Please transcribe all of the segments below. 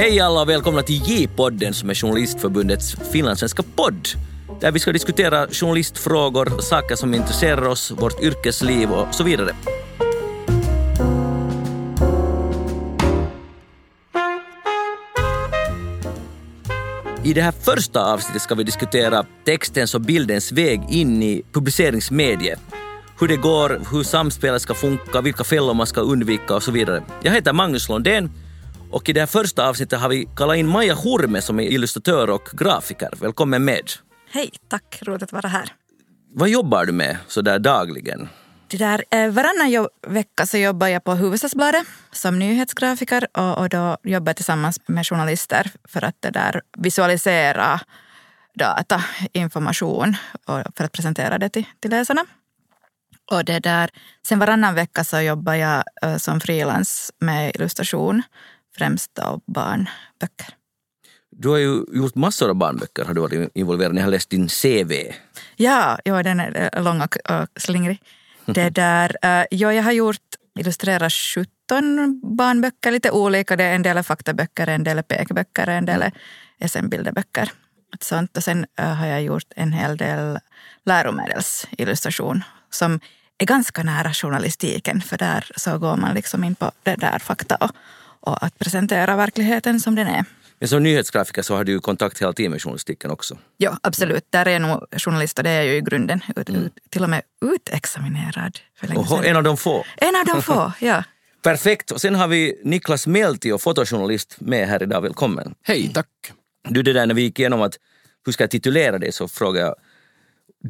Hej alla och välkomna till J-podden som är Journalistförbundets finlandssvenska podd där vi ska diskutera journalistfrågor, saker som intresserar oss, vårt yrkesliv och så vidare. I det här första avsnittet ska vi diskutera textens och bildens väg in i publiceringsmediet. Hur det går, hur samspelet ska funka, vilka fällor man ska undvika och så vidare. Jag heter Magnus Lundén och i det här första avsnittet har vi kallat in Maja Hurme som är illustratör och grafiker. Välkommen med. Hej, tack. Roligt att vara här. Vad jobbar du med så där dagligen? Det där, eh, varannan vecka så jobbar jag på Hufvudstadsbladet som nyhetsgrafiker och, och då jobbar jag tillsammans med journalister för att det där visualisera data, information och för att presentera det till, till läsarna. Och det där, sen varannan vecka så jobbar jag uh, som frilans med illustration, främst av barnböcker. Du har ju gjort massor av barnböcker, har du varit involverad Jag har läst din CV. Ja, ja den är lång och, och slingrig. Det där, uh, ja, jag har gjort, illustrerat 17 barnböcker, lite olika. Det är en del är faktaböcker, en del är pekböcker, en del är SM-bilderböcker. Sånt. Och sen har jag gjort en hel del läromedelsillustration som är ganska nära journalistiken för där så går man liksom in på det där fakta och, och att presentera verkligheten som den är. Men som nyhetsgrafiker så har du ju kontakt hela tiden med journalistiken också. Ja, absolut. Där är nog journalist och det är jag ju i grunden. Ut, mm. till och med utexaminerad. Oho, en av de få. En av de få, ja. Perfekt. Och sen har vi Niklas Melti och fotojournalist med här idag. Välkommen. Hej, tack. Du, det där när vi gick igenom att hur ska jag titulera dig så frågade jag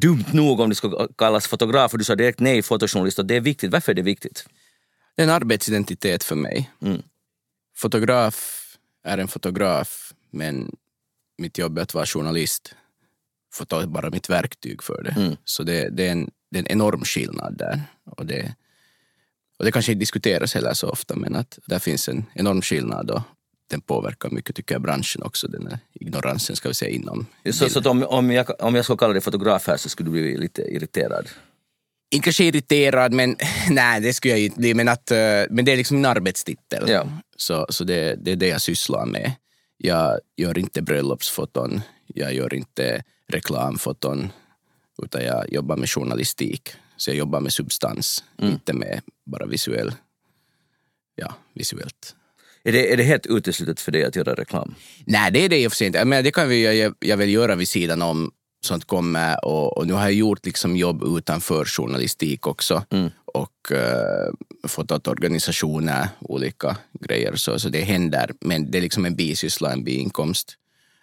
dumt nog om det ska kallas fotograf och du sa direkt nej, fotojournalist och det är viktigt. Varför är det viktigt? Det är en arbetsidentitet för mig. Mm. Fotograf är en fotograf men mitt jobb är att vara journalist. Får ta bara mitt verktyg för det. Mm. Så det, det, är en, det är en enorm skillnad där. Och det, och det kanske inte diskuteras heller så ofta men att där finns en enorm skillnad och den påverkar mycket tycker jag branschen också, den här ignoransen ska vi säga inom. Så, så om, om, jag, om jag skulle kalla dig fotograf här så skulle du bli lite irriterad? Inte irriterad, men nej det skulle jag inte bli. Men, att, eh, men det är liksom min arbetstitel. Ja. Så, så det, det är det jag sysslar med. Jag gör inte bröllopsfoton, jag gör inte reklamfoton, utan jag jobbar med journalistik. Så jag jobbar med substans, mm. inte med bara visuell, ja, visuellt. Är det, är det helt uteslutet för dig att göra reklam? Nej, det är det i och för sig inte. Men det kan vi, jag, jag vill göra vid sidan om sånt kommer och, och nu har jag gjort liksom jobb utanför journalistik också mm. och uh, fått åt organisationer, olika grejer. Så, så det händer, men det är liksom en bisyssla, en biinkomst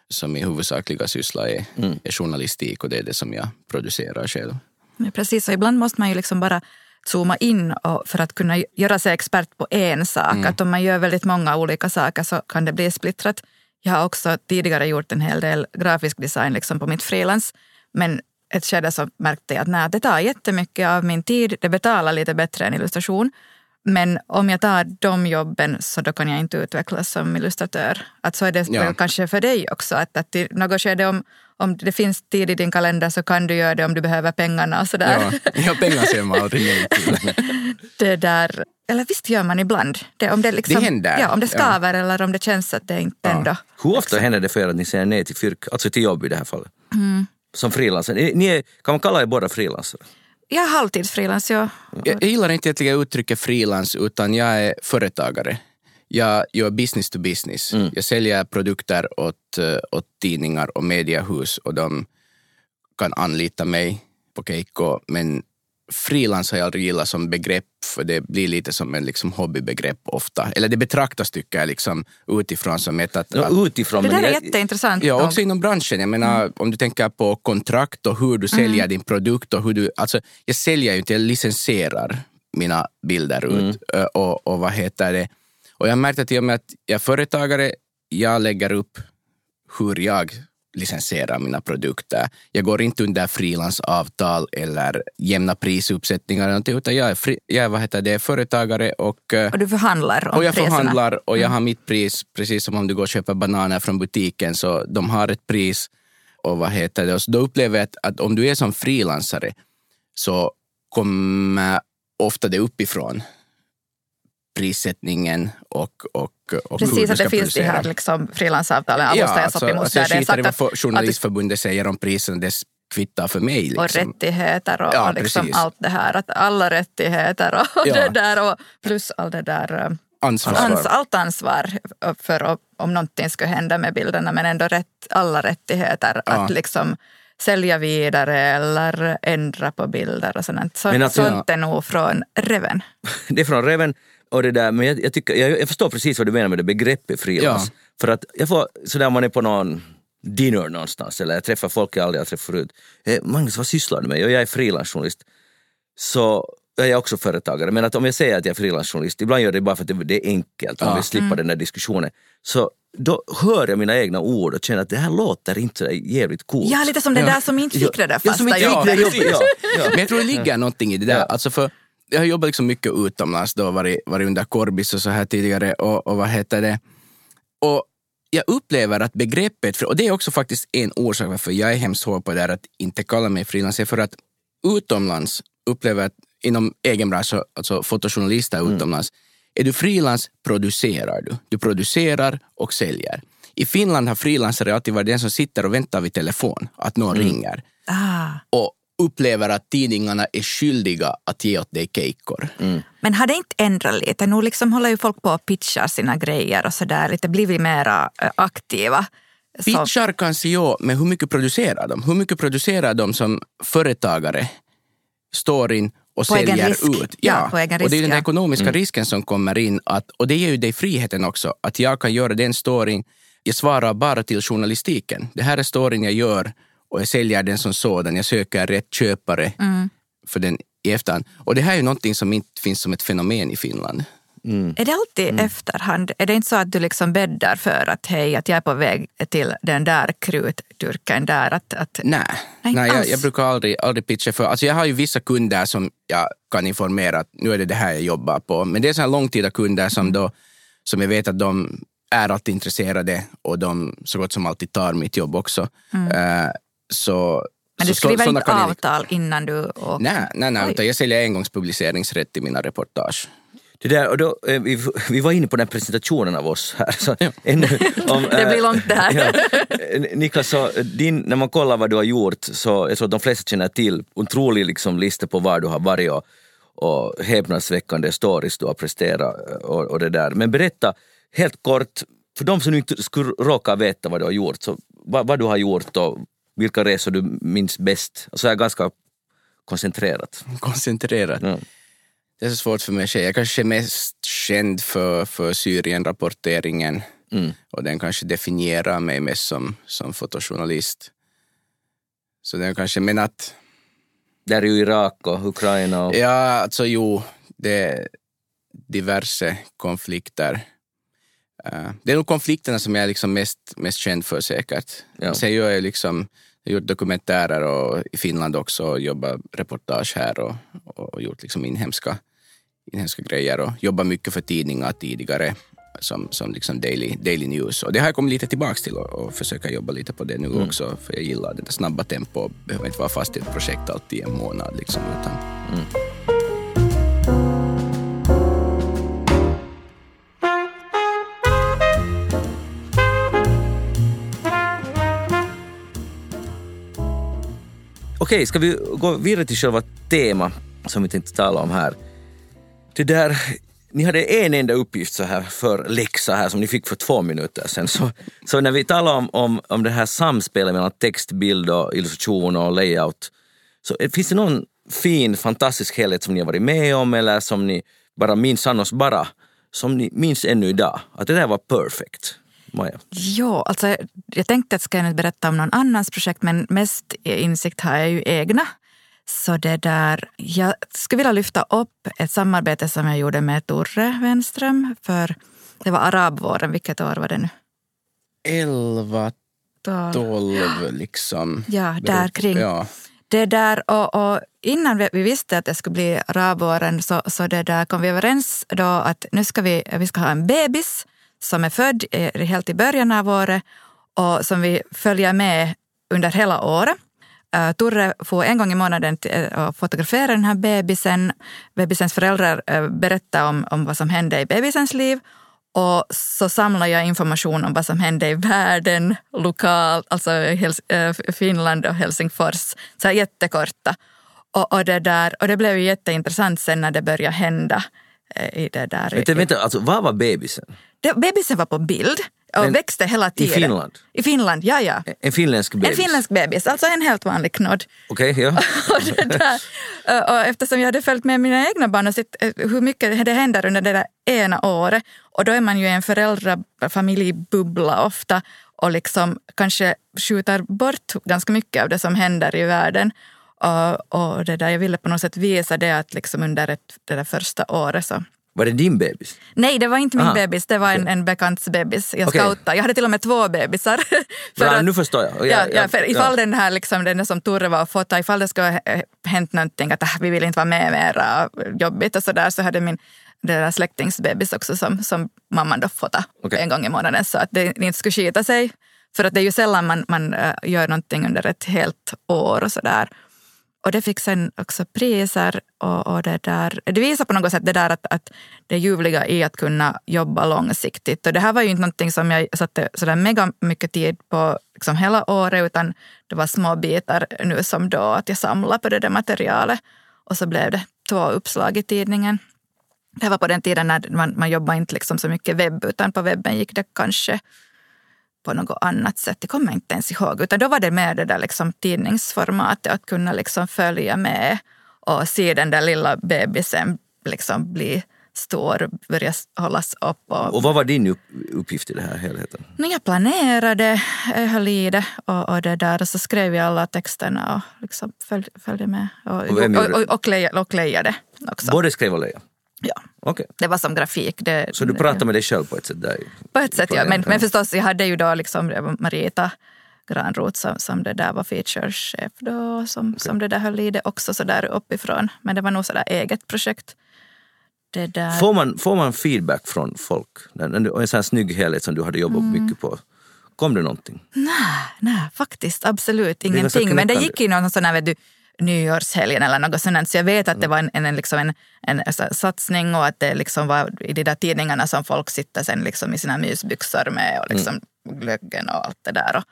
som min huvudsakliga syssla är, mm. är journalistik och det är det som jag producerar själv. Ja, precis, och ibland måste man ju liksom bara zooma in och för att kunna göra sig expert på en sak. Mm. Att om man gör väldigt många olika saker så kan det bli splittrat. Jag har också tidigare gjort en hel del grafisk design liksom på mitt frilans. Men ett skede så märkte jag att nej, det tar jättemycket av min tid. Det betalar lite bättre än illustration. Men om jag tar de jobben så då kan jag inte utvecklas som illustratör. Att så är det ja. kanske för dig också. Att, att i något skede om, om det finns tid i din kalender så kan du göra det om du behöver pengarna och sådär. Ja, ja pengar ser man aldrig nej till. det där, eller visst gör man ibland. Det, om det, liksom, det händer. Ja, om det skaver ja. eller om det känns att det inte ja. ändå... Hur ofta liksom. händer det för er att ni säger nej till fyrk, alltså till jobb i det här fallet? Mm. Som frilansare. Ni är, kan man kalla er båda frilansare? Jag är halvtidsfrilans, ja. Jag, jag gillar inte egentligen uttrycket frilans utan jag är företagare. Jag gör business to business. Mm. Jag säljer produkter åt, eh, åt tidningar och mediehus och de kan anlita mig på Keikko men frilans har jag aldrig gillat som begrepp för det blir lite som en liksom hobbybegrepp ofta. Eller det betraktas tycker jag liksom utifrån som ett... Att, ja, utifrån, det där är jätteintressant. Ja, också inom branschen. Jag menar mm. om du tänker på kontrakt och hur du säljer mm. din produkt och hur du... Alltså jag säljer ju inte, jag licensierar mina bilder ut. Mm. Och, och vad heter det? Och jag att i och med att jag är företagare, jag lägger upp hur jag licensiera mina produkter. Jag går inte under frilansavtal eller jämna prisuppsättningar utan jag är, fri, jag är vad heter det, företagare och, eh, och du förhandlar om Och jag priserna. förhandlar och jag mm. har mitt pris, precis som om du går och köper bananer från butiken så de har ett pris och vad heter det, och då upplever jag att, att om du är som frilansare så kommer ofta det uppifrån prissättningen och, och, och hur Precis, du att det finns de här producera. liksom, frilansavtalen. Ja, alltså, alltså jag skiter i vad att- för- att- Journalistförbundet säger om priserna, det kvittar för mig. Liksom. och rättigheter och, Ja, och liksom allt det här. Att alla rättigheter och Ja. det där och plus all det där eh, Ansvar. ans, allt ansvar för om- någonting skulle hända med bilderna men ändå rätt, alla rättigheter Ja. att liksom sälja vidare eller ändra på bilder och sånt. Så, alltså- sånt är nog från Reven. Det är från Reven och det där, men jag, jag, tycker, jag, jag förstår precis vad du menar med det begreppet frilans. Ja. För att jag får, sådär om man är på någon dinner någonstans eller jag träffar folk jag aldrig har träffat förut. Eh, Magnus, vad sysslar du med? Och jag är frilansjournalist. Så jag är också företagare, men att om jag säger att jag är frilansjournalist, ibland gör jag det bara för att det, är enkelt, Ja. vill slippa den där diskussionen. Så då hör jag mina egna ord och känner att det här låter inte så jävligt coolt. Ja, lite som den där som inte fick det där Ja, som fasta inte fick det jobbet. Ja, ja. Men jag tror det ligger någonting i det där. Ja. Alltså för, jag har jobbat liksom mycket utomlands, då varit, varit under Corbis och så här tidigare. Och, och vad heter det? Och jag upplever att begreppet, och det är också faktiskt en orsak varför jag är hemskt hård på det där att inte kalla mig frilans, är för att utomlands upplever jag att inom egen bransch, alltså fotojournalister utomlands, är du frilans producerar du. Du producerar och säljer. I Finland har frilansare alltid varit den som sitter och väntar vid telefon, att någon ringer Ah. och upplever att tidningarna är skyldiga att ge åt dig kejkor. Men har det inte ändrat lite? Nu liksom håller ju folk på och pitchar sina grejer och sådär, lite blivit mera eh, aktiva. Så, Pitchar kanske ja, men hur mycket producerar de? Hur mycket producerar de som företagare står in och På egen säljer risk. ut? Ja, på egen och det är risk, den ja. ekonomiska risken som kommer in. Att, och det ger ju dig friheten också, att jag kan göra den storyn. Jag svarar bara till journalistiken. Det här är storyn jag gör och jag säljer den som sådan. Jag söker rätt köpare Mm. för den i efterhand. Och det här är ju någonting som inte finns som ett fenomen i Finland. Är det alltid Mm. efterhand? Är det inte så att du liksom bäddar för att hej, att jag är på väg till den där krutdurken där? Att, att, Nej, Nej, Nej, jag, jag brukar aldrig, aldrig pitcha för... Alltså jag har ju vissa kunder som jag kan informera att nu är det det här jag jobbar på. Men det är sådana långtida kunder som, då, som jag vet att de är alltid intresserade och de så gott som alltid tar mitt jobb också. Eh, så, men så, du skriver sådana inte kan jag- avtal innan du åker? Nej, nej, nej Oj. utan jag säljer engångspubliceringsrätt i mina reportage. Det där, och då, eh, vi, vi var inne på den presentationen av oss här. Så ännu, om, Det blir eh, långt det här. Ja. Niklas, så din, när man kollar vad du har gjort så jag tror att de flesta känner till otrolig liksom lista på var du har varit och, och häpnadsväckande stories du har presterat och, och det där. Men berätta helt kort, för de som inte skulle råka veta vad du har gjort, så vad, vad du har gjort och vilka resor du minns bäst. Så är ganska koncentrerat. Koncentrerat. Ja. Det är så svårt för mig att säga. Jag kanske är mest känd för, för Syrien-rapporteringen Mm. och den kanske definierar mig mest som, som fotojournalist. Så den kanske, men att, Där är ju Irak och Ukraina och... ja alltså jo, det är diverse konflikter. Eh, det är nog konflikterna som jag är liksom mest, mest känd för säkert. Ja. Sen gör jag liksom, jag har gjort dokumentärer och i Finland också och jobbat reportage här och, och gjort liksom inhemska, inhemska grejer och jobbat mycket för tidningar tidigare som, som liksom daily, daily news. Och det har jag kommit lite tillbaks till och, och försöka jobba lite på det nu också för jag gillar det där snabba tempo behöver inte vara fast i ett projekt alltid i en månad. Liksom, utan, Okej, ska vi gå vidare till själva tema som vi tänkte tala om här. Det där, ni hade en enda uppgift så här för läxa här som ni fick för två minuter sedan. Så, så när vi talar om, om, om det här samspelet mellan text, bild och illustration och layout, så finns det någon fin, fantastisk helhet som ni har varit med om eller som ni bara minns annars bara, som ni minns ännu idag? Att det där var perfekt. Maja. Ja, alltså, jag tänkte att ska jag nu berätta om någon annans projekt men mest insikt har jag ju egna. Så det där, jag skulle vilja lyfta upp ett samarbete som jag gjorde med Torre Wenström för det var arabvåren, vilket år var det nu? 11, Då- 12 liksom. Ja, där kring. Ja. Det där, och, och innan vi, vi visste att det skulle bli arabvåren så, så det där kom vi överens då att nu ska vi, vi ska ha en bebis som är född eh, helt i början av året och som vi följer med under hela året. Uh, Turre får en gång i månaden uh, fotografera den här bebisen. Bebisens föräldrar uh, berättar om, om vad som hände i bebisens liv och så samlar jag information om vad som hände i världen, lokalt, alltså Finland och Helsingfors, så här jättekorta. Och, och, det där, och det blev ju jätteintressant sen när det började hända i det där. Vänta, vänta alltså, var var bebisen? Det, bebisen var på bild och Men, växte hela tiden. I Finland? I Finland, ja ja. En finländsk bebis? En finländsk bebis, alltså en helt vanlig knodd. Okej, okay, ja. och, där, och eftersom jag hade följt med mina egna barn och sett hur mycket det händer under det där ena året och då är man ju en föräldrafamiljbubbla ofta och liksom kanske skjuter bort ganska mycket av det som händer i världen. Och, och det där, jag ville på något sätt visa det att liksom under ett, det där första året så var det din bebis? Nej, det var inte min Aha. bebis. Det var en, en bekants bebis. Jag okay. scoutade. Jag hade till och med två bebisar. för Bra, att, nu förstår jag. Ja, ja, för ifall ja. den här liksom, den som Turre var och fotade, ifall det skulle ha hänt någonting, att ah, vi vill inte vara med mera, jobbigt och sådär, så hade min det där släktingsbebis också som, som mamman då fotade okay. en gång i månaden så att det inte skulle skita sig. För att det är ju sällan man, man uh, gör någonting under ett helt år och sådär. Och det fick sen också priser. Och, och, det, där, det visar på något sätt det där att, att det ljuvliga i att kunna jobba långsiktigt. Och det här var ju inte någonting som jag satte sådär mega mycket tid på liksom hela året utan det var små bitar nu som då att jag samlade på det där materialet. Och så blev det två uppslag i tidningen. Det var på den tiden när man, man jobbade inte liksom så mycket webb utan på webben gick det kanske på något annat sätt. Det kommer jag inte ens ihåg. Utan då var det mer det där liksom tidningsformatet, att kunna liksom följa med och se den där lilla bebisen liksom bli stor, börja hållas upp. Och, och vad var din uppgift i det här helheten? Jag planerade, jag höll i det och, och, det där, och så skrev jag alla texterna och liksom följde, följde med. Och, och, och, och, och, leja, och lejade också. Både skrev och leja? Ja. Okay. Det var som grafik. Det, så du pratade med dig själv på ett sätt? Där, på ett sätt, ja. Men, men förstås, jag hade ju då liksom Marita Granroth som, som det där var featurechef då, som, okay. som det där höll i det också så där uppifrån. Men det var nog sådär eget projekt. Det där. Får, man, får man feedback från folk? Och en sån här snygg helhet som du hade jobbat mm. mycket på. Kom det någonting? Nej, nej faktiskt absolut ingenting. Men det gick i någon sån här, vet du, nyårshelgen eller något sånt. Så jag vet att det var en, en, liksom en, en, en satsning och att det liksom var i de där tidningarna som folk sitter sen liksom i sina mysbyxor med och liksom mm. glöggen och allt det där. Och,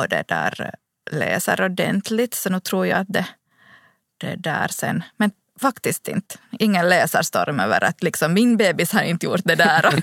och det där läser ordentligt. Så nu tror jag att det, det där sen. Men faktiskt inte. Ingen läsarstorm över att liksom, min bebis har inte gjort det där.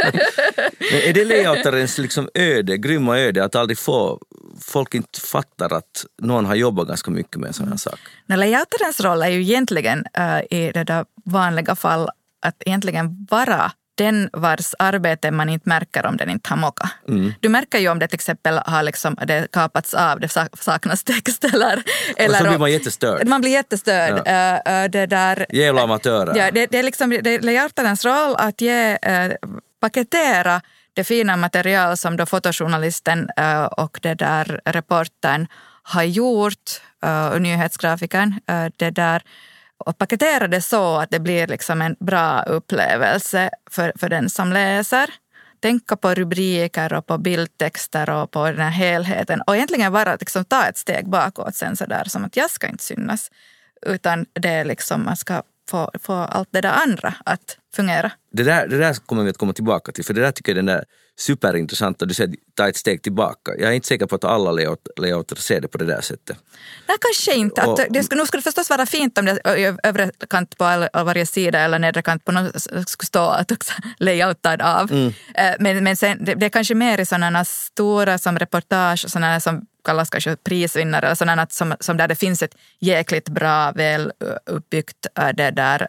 Är det layoutarens liksom öde, grymma öde, att aldrig få folk inte fattar att någon har jobbat ganska mycket med en sån här sak? Nej, layoutarens roll är ju egentligen uh, i det där vanliga fall att egentligen vara den vars arbete man inte märker om den inte har mockat. Mm. Du märker ju om det till exempel har liksom, det kapats av, det saknas text eller... eller och så blir man jättestörd. Man blir jättestörd. Ja. Uh, det där, Jävla amatörer. Ja, det, det, är liksom, det är layoutarens roll att ge, uh, paketera det fina material som då fotojournalisten uh, och det där reportern har gjort, uh, nyhetsgrafikern, det där och paketera det så att det blir liksom en bra upplevelse för, för den som läser. Tänka på rubriker och på bildtexter och på den här helheten och egentligen bara liksom ta ett steg bakåt sen så där som att jag ska inte synas utan det är liksom man ska få, få allt det där andra att fungera. Det där, det där kommer vi att komma tillbaka till för det där tycker jag den där superintressant och du säger ta ett steg tillbaka. Jag är inte säker på att alla layout, layouter ser det på det där sättet. Nej, kanske inte. Och, det skulle, nu skulle det förstås vara fint om det övre kant på all, varje sida eller nedre kant på något skulle stå att också layoutad av. Mm. Eh, men, men sen, det, det, är kanske mer i sådana stora som reportage, sådana som kallas kanske prisvinnare, eller sådana som, som där det finns ett jäkligt bra, väl uppbyggt det där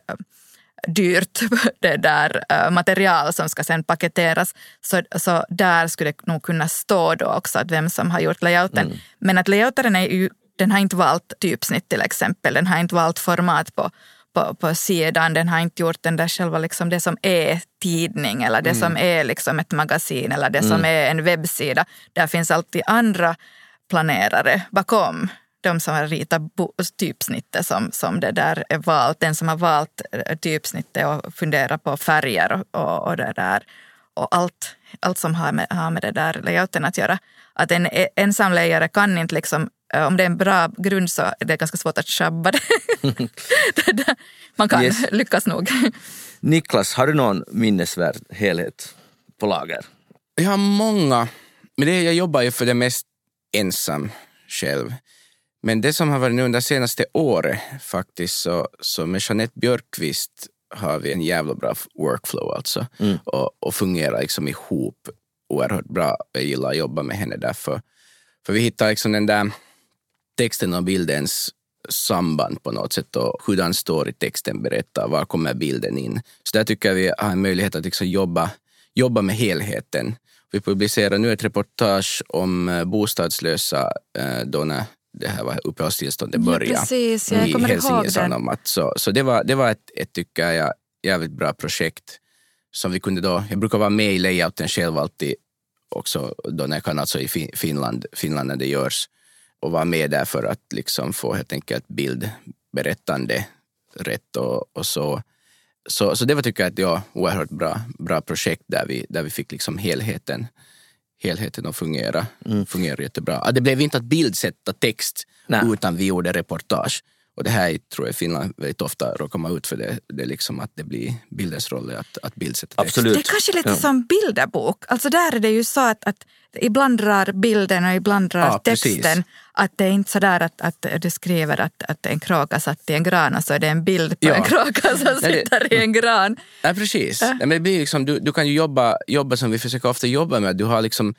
dyrt det där eh, material som ska sen paketeras. Så, så där skulle det nog kunna stå då också att vem som har gjort layouten. Mm. Men att layoutaren är ju, den har inte valt typsnitt till exempel, den har inte valt format på, på, på sidan, den har inte gjort den där själva liksom det som är tidning eller det mm. som är liksom ett magasin eller det mm. som är en webbsida. Där finns alltid andra planerare bakom de som har ritat typsnittet som, som det där är valt, den som har valt eh, typsnittet och funderat på färger och, och, och det där och allt, allt som har med, har med det där layouten att göra. Att en ensam lejare kan inte liksom eh, om det är en bra grund så är det ganska svårt att shabba det. Man kan Yes. lyckas nog. Niklas, har du någon minnesvärd helhet på lager? Jag har många, men det, jag jobbar ju för det mest ensam själv. Men det som har varit nu under senaste året faktiskt, så, så med Jeanette Björkqvist har vi en jävla bra workflow alltså. Och, och fungerar liksom ihop oerhört bra. Jag gillar att jobba med henne därför. För vi hittar liksom den där texten och bildens samband på något sätt och hur den står i texten berättar, var kommer bilden in. Så där tycker jag vi har en möjlighet att liksom jobba, jobba med helheten. Vi publicerar nu ett reportage om eh, bostadslösa eh, då när det här var uppehållstillståndet Ja, började precis, jag i kommer ihåg Helsingin. Sanomat. Så, så det var, det var ett, ett, tycker jag, jävligt bra projekt som vi kunde då, jag brukar vara med i layouten själv alltid också då när jag kan alltså i Fin- Finland, Finland när det görs och vara med där för att liksom få helt enkelt bildberättande rätt och, och så. så. Så det var tycker jag ett ja, oerhört bra, bra projekt där vi, där vi fick liksom helheten, helheten att fungera, fungera jättebra. Ja, det blev inte att bildsätta text Nej. utan vi gjorde reportage. Och det här tror jag Finland väldigt ofta råkar man ut för det, det är liksom att det blir bildens roll att, att bildsätta text. Absolut. Det är kanske lite Ja. som bilderbok. Alltså där är det ju så att, att ibland drar bilden och ibland drar Ja, precis. Att det är inte så där att, att du skriver att, att en kråka satt i en gran och så är det en bild på Ja. en kråka som Nej, det- sitter i en gran. Ja, precis. Nej, men det blir liksom, du, du kan ju jobba, jobba som vi försöker ofta jobba med, du har liksom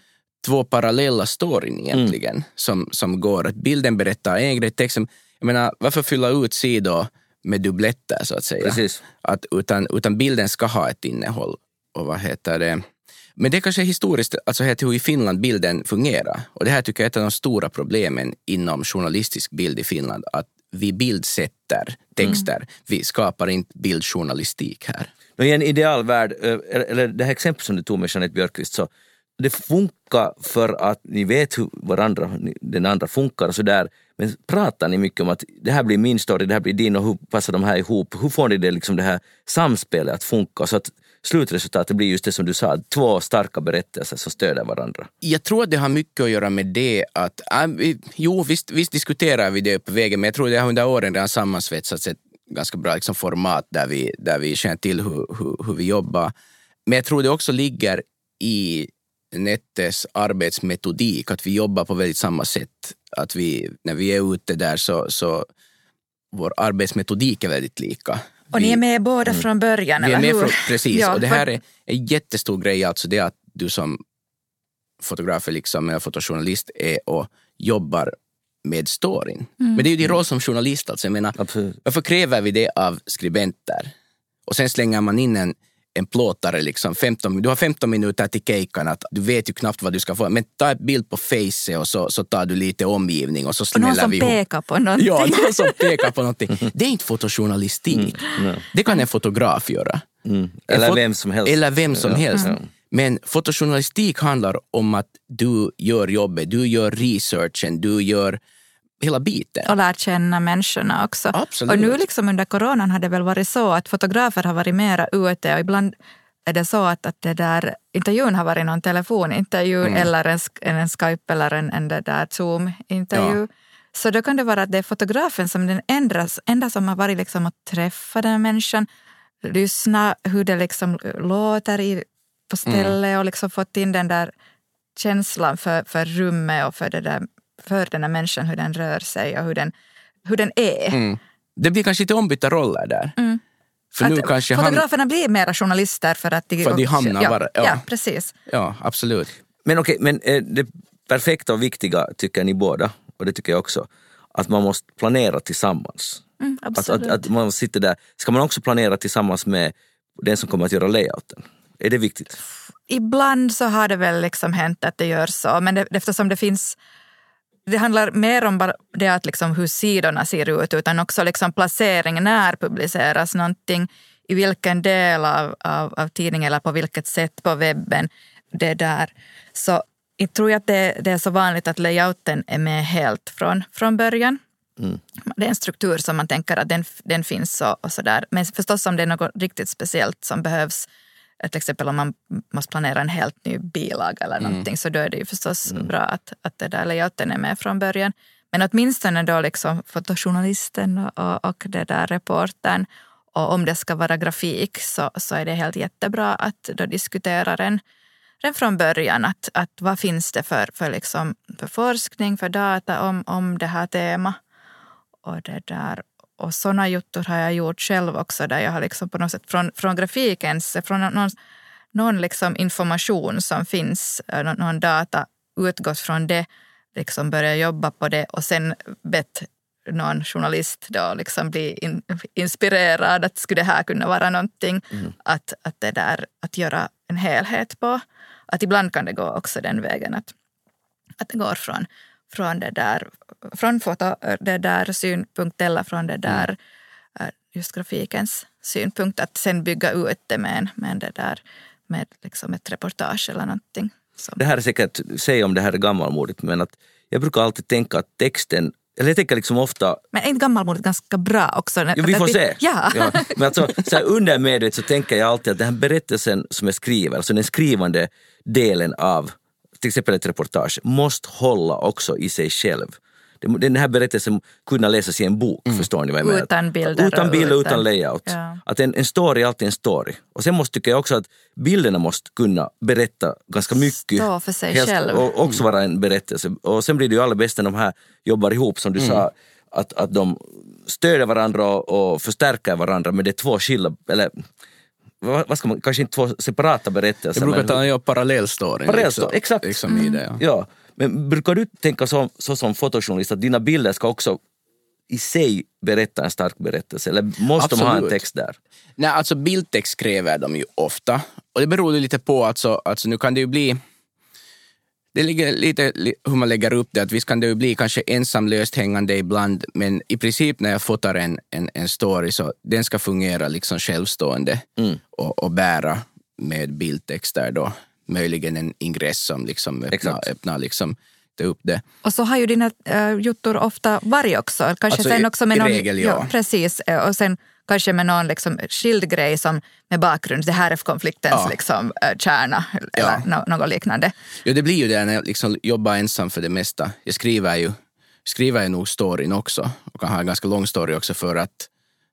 två parallella storyn egentligen som, som går. Att bilden berättar en grej, texten... Jag menar, varför fylla ut sidor med dubbletter så att säga? Precis. Att, utan, utan bilden ska ha ett innehåll. Och vad heter det? Men det kanske är historiskt, alltså här till hur i Finland bilden fungerar. Och det här tycker jag är ett av de stora problemen inom journalistisk bild i Finland. Att vi bildsätter texter. Vi skapar inte bildjournalistik här. I en idealvärld, eh, eller det här exemplet som du tog med Jeanette Björkqvist, så det funkar för att ni vet hur varandra, den andra funkar och sådär. Men pratar ni mycket om att det här blir min story, det här blir din och hur passar de här ihop? Hur får ni det, liksom det här samspelet att funka så att slutresultatet blir just det som du sa, två starka berättelser som stöder varandra? Jag tror att det har mycket att göra med det att, äh, jo visst, visst diskuterar vi det på vägen, men jag tror att det har under åren redan sammansvetsats ett ganska bra liksom, format där vi, där vi känner till hur, hur, hur vi jobbar. Men jag tror det också ligger i Nettes arbetsmetodik, att vi jobbar på väldigt samma sätt. Att vi, när vi är ute där så, så vår arbetsmetodik är väldigt lika. Och ni Vi- är med båda från början, vi är eller med hur? från, precis, Ja, och det för- här är en jättestor grej, alltså det att du som fotograf liksom, eller fotojournalist är och jobbar med storyn. Mm. Men det är ju din roll som journalist. Alltså. Jag menar, Absolut. varför kräver vi det av skribenter? Och sen slänger man in en, en plåtare, liksom 15, du har 15 minuter till kejkan, att du vet ju knappt vad du ska få. Men ta en bild på face och så, så tar du lite omgivning och så Och någon smäller som vi ihop. pekar på någonting. Ja, någon som pekar på någonting. Det är inte fotojournalistik. Det kan en fotograf göra. Mm. Eller vem som helst. Eller vem som helst. ja. Men fotojournalistik handlar om att du gör jobbet, du gör researchen, du gör hela biten. och lärt känna människorna också. Absolut. Och nu liksom under coronan har det väl varit så att fotografer har varit mera ute och ibland är det så att, att det där intervjun har varit någon telefonintervju Mm. eller en, en Skype eller en, en där Zoom-intervju. Ja. Så då kan det vara att det är fotografen som den enda, enda som har varit liksom att träffa den människan, lyssna hur det liksom låter i, på stället Mm. och liksom fått in den där känslan för, för rummet och för, det där, för den där människan, hur den rör sig och hur den, hur den är. Mm. Det blir kanske lite ombytta roller där. För nu kanske han... fotograferna blir mera journalister för att de, För att de hamnar ja, bara- ja. ja. precis. Ja, absolut. Men okej, men eh, det perfekta och viktiga tycker ni båda, och det tycker jag också, att man måste planera tillsammans. Mm, Att, att, att man sitter där. Ska man också planera tillsammans med den som kommer att göra layouten? Är det viktigt? Ibland så har det väl liksom hänt att det gör så, men det, eftersom det finns det handlar mer om bara det att liksom hur sidorna ser ut utan också liksom placering, när publiceras någonting, i vilken del av, av, av tidningen eller på vilket sätt på webben. Det där. Så jag tror att det, det är så vanligt att layouten är med helt från, från början. Det är en struktur som man tänker att den, den finns och, och sådär. Men förstås om det är något riktigt speciellt som behövs, eh, till exempel om man måste planera en helt ny bilaga eller någonting, så då är det ju förstås bra att, att det där layouten är med från början. Men åtminstone då liksom fotojournalisten och, och det där reportern och om det ska vara grafik så, så är det helt jättebra att då diskutera den redan från början. Att, att vad finns det för, för, liksom, för forskning, för data om, om det här temat. Och, det där. Och sådana juttor har jag gjort själv också där jag har liksom på något sätt från, från grafikens, från någon, någon liksom information som finns, eh, någon, någon data utgått från det, liksom börjat jobba på det och sen bett någon journalist då liksom bli in, inspirerad att skulle det här kunna vara någonting mm. att, att, det där, att göra en helhet på. Att ibland kan det gå också den vägen att, att det går från, från, det där, från foto, det där synpunkt eller från det där mm. just grafikens synpunkt att sen bygga ut det med, en, med, det där, med liksom ett reportage eller någonting. Som. Det här är säkert, säg om det här är gammalmodigt, men att jag brukar alltid tänka att texten eller jag tänker liksom ofta... Men är inte gammalmodigt ganska bra också? Jo, vi får se. Ja. ja. Men alltså, så här undermedvetet så tänker jag alltid att den här berättelsen som jag skriver, alltså den skrivande delen av till exempel ett reportage, måste hålla också i sig själv. Den här berättelsen kunna läsas i en bok, mm. förstår ni vad jag menar? Utan bilder. Utan bilder, utan, utan layout. Ja. Att en, en story är alltid en story. Och sen måste tycker jag också att bilderna måste kunna berätta ganska mycket. Stå för sig själv. Och också vara en berättelse. Och sen blir det ju allra bäst när de här jobbar ihop, som du mm. sa, att, att de stöder varandra och, och förstärker varandra, men det är två skilda, eller vad ska man, kanske inte två separata berättelser. Jag brukar ta en parallellstory. Parallellstory, liksom, exakt. Liksom mm. det, ja. ja. Men brukar du tänka så, så som fotojournalist att dina bilder ska också i sig berätta en stark berättelse eller måste Absolut. de ha en text där? Nej, alltså bildtext kräver de ju ofta. Och det beror ju lite på, alltså, alltså nu kan det ju bli det ligger lite hur man lägger upp det, att visst kan det ju bli kanske ensam löst hängande ibland, men i princip när jag fotar en, en, en story så den ska fungera liksom självstående mm. och, och bära med bildtexter då möjligen en ingress som liksom öppnar, öppnar liksom upp det. Och så har ju dina äh, juttor ofta varit också. Kanske alltså sen också med i någon, regel, ja. ja. Precis, eh, och sen kanske med någon liksom skild grej som med bakgrund, det här är konfliktens ja. liksom, äh, kärna eller ja. något liknande. Ja, det blir ju det när jag liksom jobbar ensam för det mesta. Jag skriver ju, skriver ju nog storyn också och kan ha en ganska lång story också för att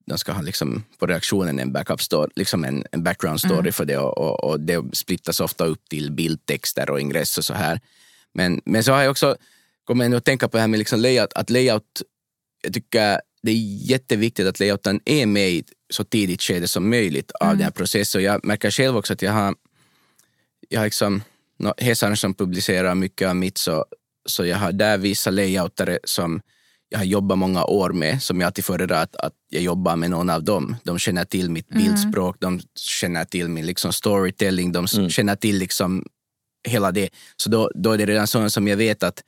de ska ha liksom på reaktionen en backup story, liksom en, en background story mm. för det och, och, och, det splittas ofta upp till bildtexter och ingress och så här. Men, men så har jag också kommit att tänka på det här med liksom layout, att layout, jag tycker det är jätteviktigt att layouten är med i så tidigt skede som möjligt av mm. den här processen. Jag märker själv också att jag har, jag har liksom, no, Hesar som publicerar mycket av mitt så, så jag har där vissa layoutare som jag har jobbat många år med, som jag alltid föredrar att, att jag jobbar med någon av dem. De känner till mitt mm. bildspråk, de känner till min liksom storytelling, de mm. känner till liksom hela det. Så då, då är det redan sådant som jag vet att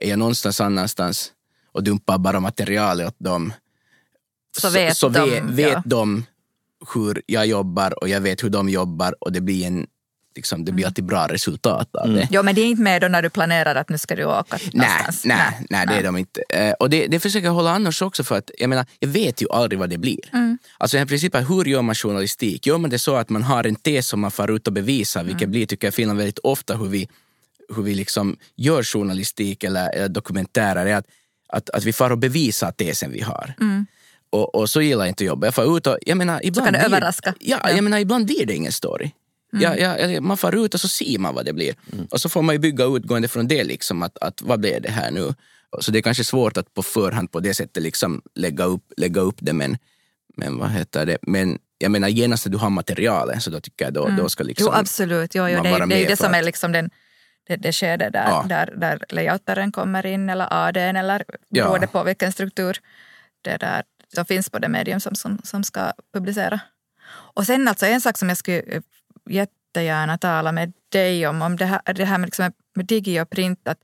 är jag någonstans annanstans och dumpar bara materialet åt dem så vet, så, så de, vet, vet ja. de hur jag jobbar och jag vet hur de jobbar och det blir en liksom, det blir mm. alltid bra resultat av mm. det. Jo, men det är inte med då när du planerar att nu ska du åka? Nej, nej, nej, det är de inte. Eh, och det, det försöker jag hålla annars också för att jag menar, jag vet ju aldrig vad det blir. Mm. Alltså i princip, hur gör man journalistik? Gör man det så att man har en tes som man far ut och bevisar, vilket mm. blir, tycker jag, Finland väldigt ofta hur vi, hur vi liksom gör journalistik eller, eller dokumentärer, är att, att, att vi far och bevisar tesen vi har. Mm. Och, och, så gillar jag inte att jobba. Jag får ut och, jag menar, ibland så kan det överraska. Ja, ja, jag menar, ibland blir det ingen story. Mm. Ja, ja, man far ut och så ser man vad det blir. Mm. Och så får man ju bygga utgående från det, liksom, att, att vad blev det här nu? Så det är kanske svårt att på förhand på det sättet liksom lägga, upp, lägga upp det, men, men vad heter det? Men jag menar genast när du har materialet så då tycker jag då, mm. då ska liksom jo, absolut. Jo, jo, det, det, det är det som är liksom den, det, det skede där, ja. där, där layoutaren kommer in eller ADn eller ja. beroende på vilken struktur det där som finns på det medium som, som, som ska publicera. Och sen alltså en sak som jag skulle jättegärna tala med dig om, om det här, det här med, liksom, med digi och print. Att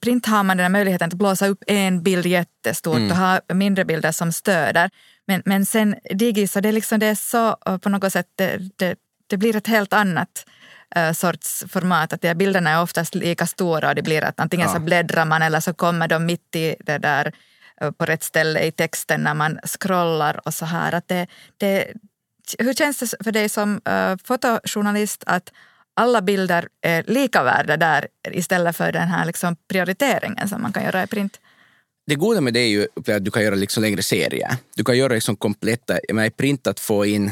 print har man den här möjligheten att blåsa upp en bild jättestort mm. och ha mindre bilder som stöder. Men, men sen digi, så det, liksom, det är så på något sätt, det, det, det blir ett helt annat sorts format. Att de bilderna är oftast lika stora och det blir att antingen ja. så bläddrar man eller så kommer de mitt i det där på rätt ställe i texten när man scrollar och så här. Att det, det, hur känns det för dig som uh, fotojournalist att alla bilder är lika värda där istället för den här liksom prioriteringen som man kan göra i print? det goda med det är ju att du kan göra liksom längre serier. Du kan göra liksom kompletta, jag menar i printat få in,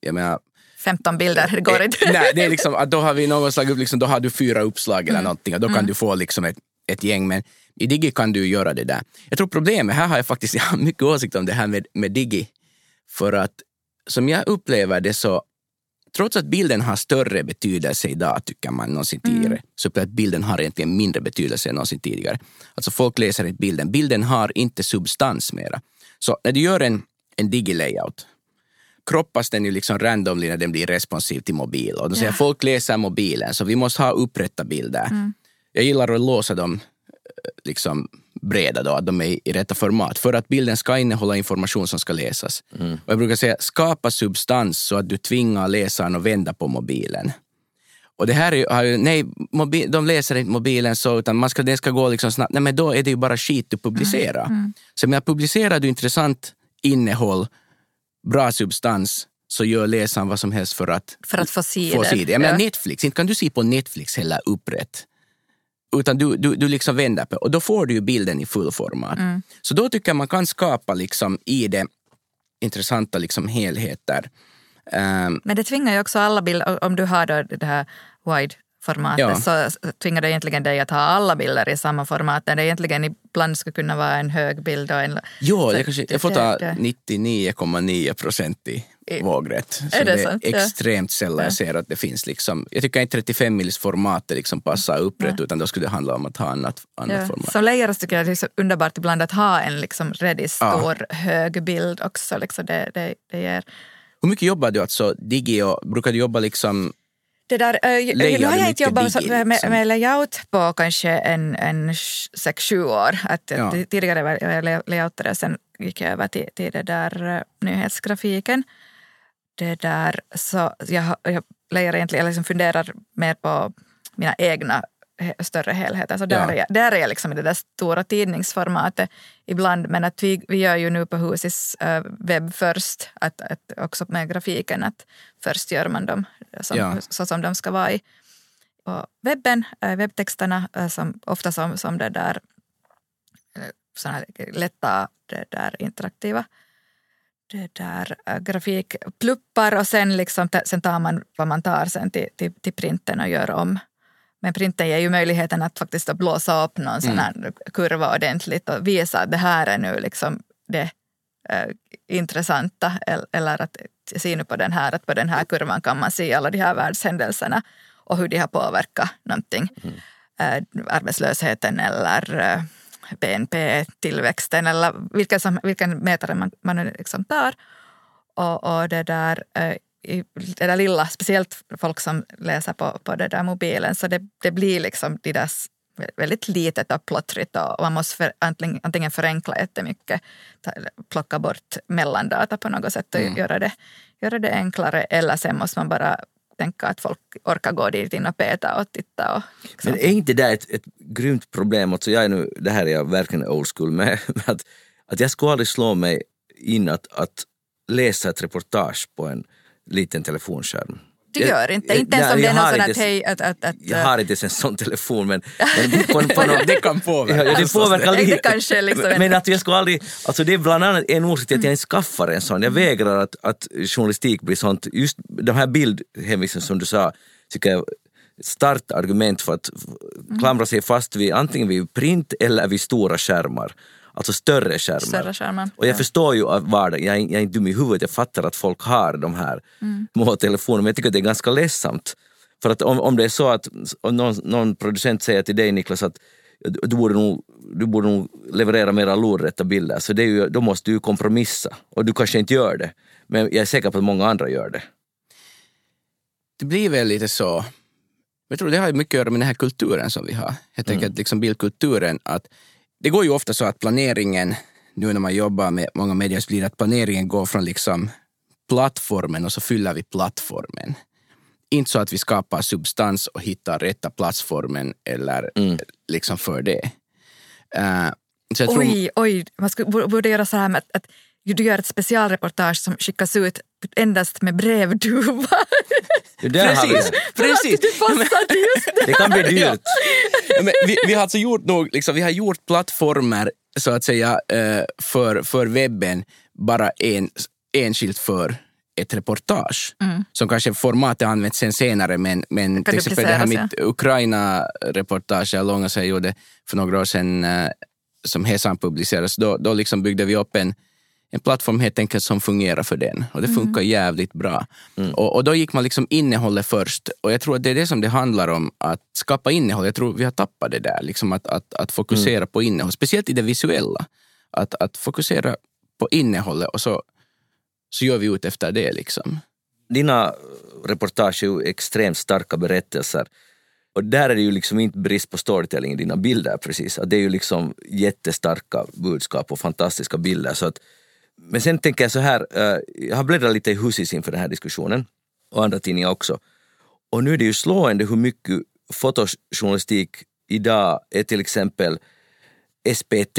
jag menar 15 bilder, det går inte. Eh, nej, det är liksom, då har vi någon slag, liksom, då har du fyra uppslag eller mm. någonting och då kan mm. du få liksom ett, ett gäng. Men i Digi kan du göra det där. Jag tror problemet, här har jag faktiskt jag har mycket åsikt om det här med, med Digi. För att som jag upplever det så, trots att bilden har större betydelse idag, tycker man, någonsin mm. tidigare, mm. så att bilden har egentligen mindre betydelse än någonsin tidigare. Alltså folk läser inte bilden. Bilden har inte substans mera. Så när du gör en, en digi-layout, kroppas den ju liksom randomly när den blir responsiv till mobil. Och de säger ja. folk läser mobilen, så vi måste ha upprätta bilder. Mm. Jag gillar att låsa dem eh, liksom breda då, att de är i rätta format, för att bilden ska innehålla information som ska läsas. Mm. Och jag brukar säga, skapa substans så att du tvingar läsaren att vända på mobilen. Och det här är ju, nej, mobil, de läser inte mobilen så, utan man ska, den ska gå liksom snabbt. Nej, men då är det ju bara skit du publicerar. Mm. Mm. Så men publicerar du intressant innehåll bra substans så gör läsaren vad som helst för att, för att få se få det. Jag menar, Netflix, inte kan du se på Netflix heller upprätt. Utan du, du, du liksom vänder på och då får du ju bilden i fullformat. Mm. Så då tycker jag man kan skapa liksom i det intressanta liksom helheter. Um, Men det tvingar ju också alla bilder, om du har då det här wide formatet ja. så tvingar det egentligen dig att ha alla bilder i samma format när det egentligen ibland skulle kunna vara en hög bild och en... Jo, jag, kanske, jag får ta 99,9 procent i vågrätt. Så är det, det är extremt sällan ja. jag ser att det finns liksom... Jag tycker inte 35 mils formatet liksom passar upprätt ja. utan då skulle det handla om att ha annat, annat ja. format. Som layers tycker jag det är så underbart ibland att ha en liksom redigt stor hög bild också. Liksom det, det, det ger... Hur mycket jobbar du alltså digi och brukar du jobba liksom det där, nu har jag inte jobbat med, med, med, layout på kanske en, en sex, sju år. Att, ja. Tidigare var jag layoutare, sen gick jag över till, till det där uh, nyhetsgrafiken. Det där, så jag, jag egentligen, liksom funderar mer på mina egna större helheter. Så där, ja. är jag, där är jag liksom i det där stora tidningsformatet ibland. Men att vi, vi gör ju nu på Husis uh, webb först, att, att också med grafiken, att först gör man dem som, ja. så som de ska vara i. Och webben, uh, webbtexterna, uh, som, ofta som, som det där, såna lätta det där interaktiva det där, äh, grafikpluppar och sen, liksom, sen tar man vad man tar sen till, till, till printen och gör om men printen ger ju möjligheten att faktiskt blåsa upp någon sån här mm. kurva ordentligt och visa att det här är nu liksom det äh, intressanta. Eller att se nu på den här, att på den här kurvan kan man se alla de här världshändelserna och hur de har påverkat någonting. Mm. Äh, arbetslösheten eller äh, BNP-tillväxten eller vilken, som, vilken mätare man, man liksom tar. Och, och det där, där lilla, speciellt folk som läser på, på det där mobilen, så det, det blir liksom de där väldigt litet och plottrigt och man måste för, antingen, antingen förenkla jättemycket, plocka bort mellandata på något sätt och mm. göra, det, göra det enklare eller sen måste man bara tänka att folk orkar gå dit in och peta och titta. Och, liksom. Men är inte det ett, ett grymt problem? Alltså jag är nu, det här är jag verkligen old school med, att, att jag skulle aldrig slå mig in att, att läsa ett reportage på en liten telefonskärm. Du gör inte, inte ens om det är någon sån att hej... Att, att, att, jag har inte ens en sån telefon men... men på, någon, det kan påverka. Ja, det påverkar lite. kanske liksom men att jag skulle aldrig... Alltså det är bland annat en orsak till att jag inte skaffar en sån. Jag vägrar att, att journalistik blir sånt. Just de här bildhänvisningarna som du sa tycker jag starkt argument för att klamra sig fast vid antingen vid print eller vid stora skärmar. Alltså större skärmar. Större skärmar. Och jag ja. förstår ju vardagen, jag, jag är inte dum i huvudet, jag fattar att folk har de här mm. små telefonerna men jag tycker att det är ganska ledsamt. För att om, om det är så att någon, någon producent säger till dig Niklas att du borde nog, du borde nog leverera mera lodrätta bilder, så det är ju, då måste du kompromissa. Och du kanske inte gör det, men jag är säker på att många andra gör det. Det blir väl lite så. Jag tror det har mycket att göra med den här kulturen som vi har. Helt mm. enkelt liksom bildkulturen. Att det går ju ofta så att planeringen, nu när man jobbar med många medier, blir att planeringen går från liksom plattformen och så fyller vi plattformen. Inte så att vi skapar substans och hittar rätta plattformen eller mm. liksom för det. Uh, oj, tror... oj, man skulle, borde göra så här med att, att du gör ett specialreportage som skickas ut endast med brevduva. Precis, det. precis. Det passar till just det. Det kan bli dyrt. Ja, men vi, vi har alltså gjort nog, liksom, vi har gjort plattformar så att säga eh, för, för webben bara en, enskilt för ett reportage. Som kanske formatet används sen senare men, men Mm. Till exempel det här mitt Ukraina-reportage jag långa jag gjorde för några år sedan eh, som Hesan publicerades, då, då liksom byggde vi upp en, en plattform helt enkelt som fungerar för den. Och det Mm. funkar jävligt bra. Och, och då gick man liksom innehållet först. Och jag tror att det är det som det handlar om, att skapa innehåll. Jag tror vi har tappat det där, liksom att, att, att fokusera på innehåll. Speciellt i det visuella. Att, att fokusera på innehållet och så, så gör vi ut efter det. Liksom. Dina reportage är ju extremt starka berättelser. Och där är det ju liksom inte brist på storytelling i dina bilder precis. Att det är ju liksom jättestarka budskap och fantastiska bilder. Så att, men sen tänker jag så här, eh, jag har bläddrat lite i Husis inför den här diskussionen och andra tidningar också. Och nu är det ju slående hur mycket fotojournalistik idag är till exempel SPT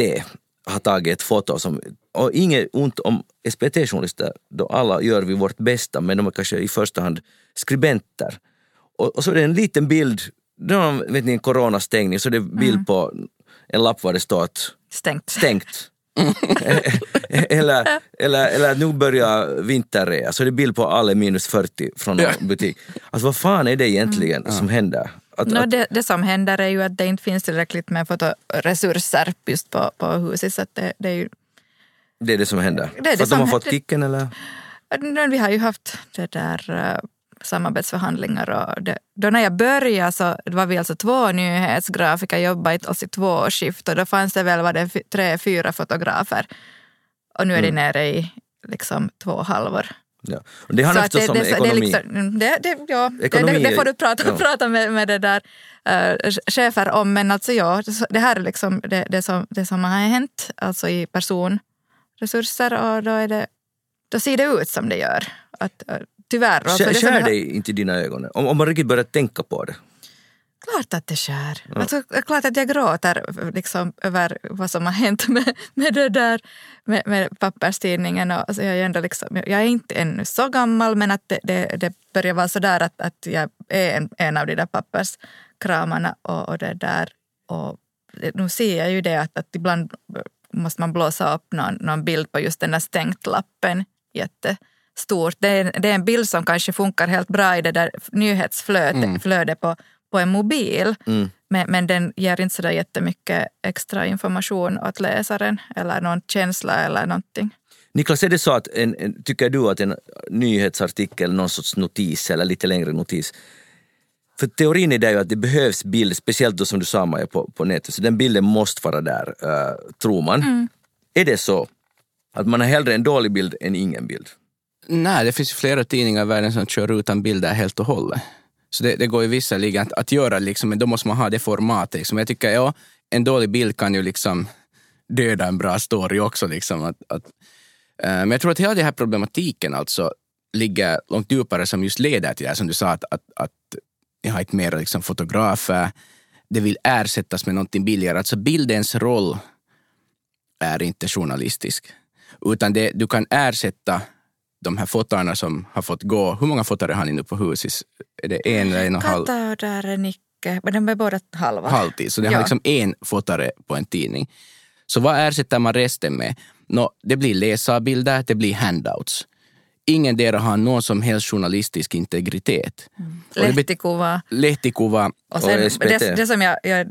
har tagit ett foto som, och inget ont om SPT-journalister, då alla gör vi vårt bästa, men de är kanske i första hand skribenter. Och, och så är det en liten bild, då vet ni, en coronastängning, så det är bild på en lapp var det står att Stängt. stängt. eller, eller, eller nu börjar vinterrea, så är det bild på alla minus 40 från någon butik. Alltså vad fan är det egentligen som händer? Att, No, att, det, det som händer är ju att det inte finns tillräckligt med fotoresurser just på, på huset. Så att det, det är ju, det är det som händer? Det är det För att de har fått händer. kicken eller? Vi har ju haft det där uh, samarbetsförhandlingar och det, då när jag började så var vi alltså två nyhetsgrafiker, jobbade i två skift och då fanns det väl var det tre, fyra fotografer. Och nu är det nere i liksom två halvor. Ja. Och det har Så att förstås om det, det, ekonomi. Det, liksom, det, det, ja, det, Ekonomi det, det får du prata, ja. prata med, med det där uh, chefer om. Men alltså ja, det här är liksom det, det, som, det som har hänt alltså i personresurser och då, är det, då ser det ut som det gör. Att, uh, tyvärr. Skär, det som skär har- dig inte dina ögon? Om, om man riktigt börjar tänka på det. Klart att det skär. Alltså, klart att jag gråter liksom, över vad som har hänt med, med det där med, med papperstidningen. Och, alltså, jag, är ändå liksom, jag är inte ännu så gammal men att det, det, det börjar vara så där att, att jag är en, en av de där papperskramarna. Och, och det där. Och nu ser jag ju det att, att ibland måste man blåsa upp någon, någon bild på just den där stängt-lappen jättestort. Det är, det är en bild som kanske funkar helt bra i det där nyhetsflödet flödet på, på en mobil. Men, men den ger inte så där jättemycket extra information åt läsaren eller någon känsla eller någonting. Niklas, är det så att en, en, tycker du att en nyhetsartikel, någon sorts notis eller lite längre notis, för teorin är det ju att det behövs bild, speciellt då som du sa Maja på, på nätet, så den bilden måste vara där, uh, tror man. Är det så att man har hellre en dålig bild än ingen bild? Nej, det finns flera tidningar i världen som kör utan bilder helt och hållet. Så det, det går ju visserligen att, att göra, liksom, men då måste man ha det formatet. Liksom. Jag tycker, ja, en dålig bild kan ju liksom döda en bra story också. Liksom. Att, att, eh, men jag tror att hela den här problematiken alltså ligger långt djupare som just leder till det här som du sa, att, att, att ni har inte mer liksom, fotografer, det vill ersättas med någonting billigare. Alltså bildens roll är inte journalistisk. Utan det, du kan ersätta de här fotarna som har fått gå. Hur många fotare har ni nu på huset? Är det en eller en och en halv? Nicke, men de är båda halva. halvtid. Så det har Ja. liksom en fotare på en tidning. Så vad ersätter man resten med? Nå, det blir läsarbilder, det blir handouts. Ingen där har någon som helst journalistisk integritet. Bet- Lehtikuva. Lehtikuva, Och sen, Och SPT. det, det som jag, jag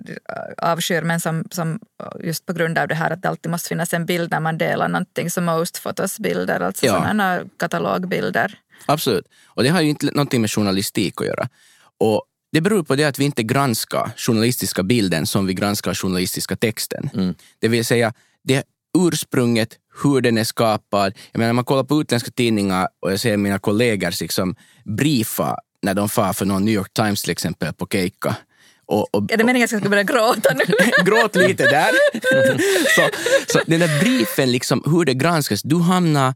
avskyr, men som, som just på grund av det här att det alltid måste finnas en bild när man delar någonting, så most fotos-bilder, alltså Ja. sådana katalogbilder. Absolut. Och det har ju inte någonting med journalistik att göra. Och det beror på det att vi inte granskar journalistiska bilden som vi granskar journalistiska texten. Det vill säga, det ursprunget, hur den är skapad. Jag menar, när man kollar på utländska tidningar och jag ser mina kollegor liksom briefa när de far för någon New York Times till exempel på keikka. Och, och, Är det meningen att jag ska börja gråta nu? Gråt lite där. så, så den där briefen, liksom, hur det granskas, du hamnar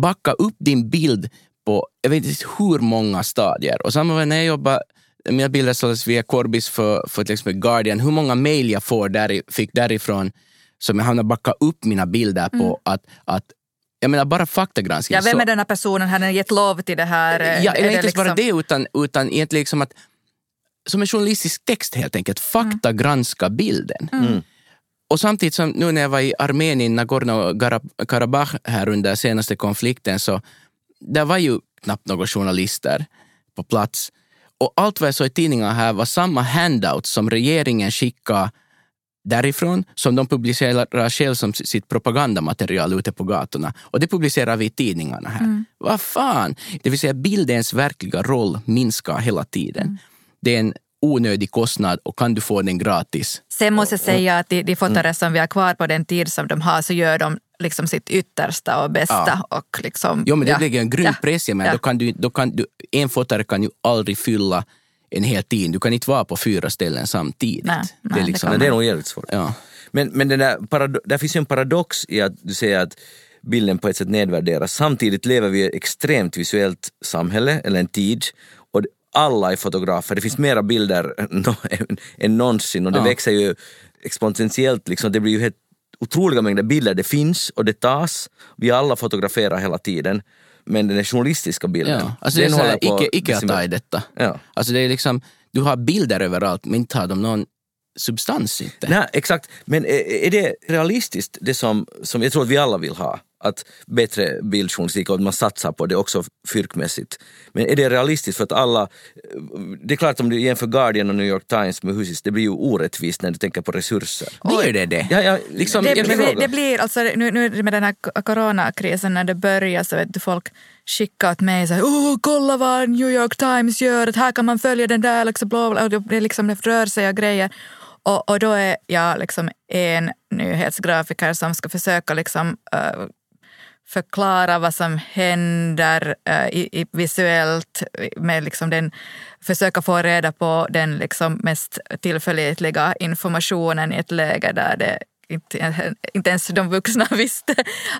backa upp din bild på jag vet inte hur många stadier. Och samma när jag jobbar, mina bilder såldes via Corbis för, för till exempel Guardian, hur många mejl jag får där, fick därifrån som jag hamnar backa upp mina bilder på att, att jag menar bara faktagranskning. Ja, vem är den här personen? Har den gett lov till det här? Ja, Är eller det inte ens bara liksom- det, utan, utan egentligen liksom att som en journalistisk text helt enkelt, faktagranska bilden. Och samtidigt som nu när jag var i Armenien, Nagorno-Karabach här under senaste konflikten, så där var ju knappt några journalister på plats. Och allt vad jag såg i tidningarna här var samma handouts som regeringen skickade därifrån som de publicerar själv som sitt propagandamaterial ute på gatorna. Och det publicerar vi i tidningarna här. Vad fan! Det vill säga bildens verkliga roll minskar hela tiden. Det är en onödig kostnad och kan du få den gratis? Sen måste jag säga att de, de fotare som vi har kvar på den tid som de har så gör de liksom sitt yttersta och bästa. Och liksom, Jo, men det ja. blir en grym Ja. press. Men Ja. då kan du, då kan du, en fotare kan ju aldrig fylla en hel tid. Du kan inte vara på fyra ställen samtidigt. Nej, det nej, är det liksom, kan Men det är nog jävligt svårt. ja. Men, men den där parado- där finns ju en paradox i att du säger att bilden på ett sätt nedvärderas. Samtidigt lever vi i ett extremt visuellt samhälle, eller en tid, och alla är fotografer. Det finns mera bilder än någonsin och det Ja. växer ju exponentiellt. Liksom. Det blir ju helt otroliga mängder bilder. Det finns och det tas. Vi alla fotograferar hela tiden. Men den journalistiska bilden, Ja. Alltså det är den så här, håller på icke, icke att ta i detta. Ja. Alltså det är liksom, du har bilder överallt men inte har de någon substans inte. Nej, exakt. Men är, är det realistiskt, det som, som jag tror att vi alla vill ha? Att bättre bildjournalistik och att man satsar på det också fyrkmässigt. Men är det realistiskt för att alla... Det är klart om du jämför Guardian och New York Times med Husis, det blir ju orättvist när du tänker på resurser. Blir det det? Ja, ja, Liksom, Det, jag det, frågar. det, det blir, alltså, nu, nu med den här coronakrisen när det börjar så vet du, folk skickar åt mig så här, oh, kolla vad New York Times gör, att här kan man följa den där, liksom, bla, bla, och det, liksom, det rör sig och grejer. Och, och då är jag liksom en nyhetsgrafiker som ska försöka liksom, eh, förklara vad som händer eh, i, i visuellt, med liksom den, försöka få reda på den liksom mest tillförlitliga informationen i ett läge där det inte, inte ens de vuxna visste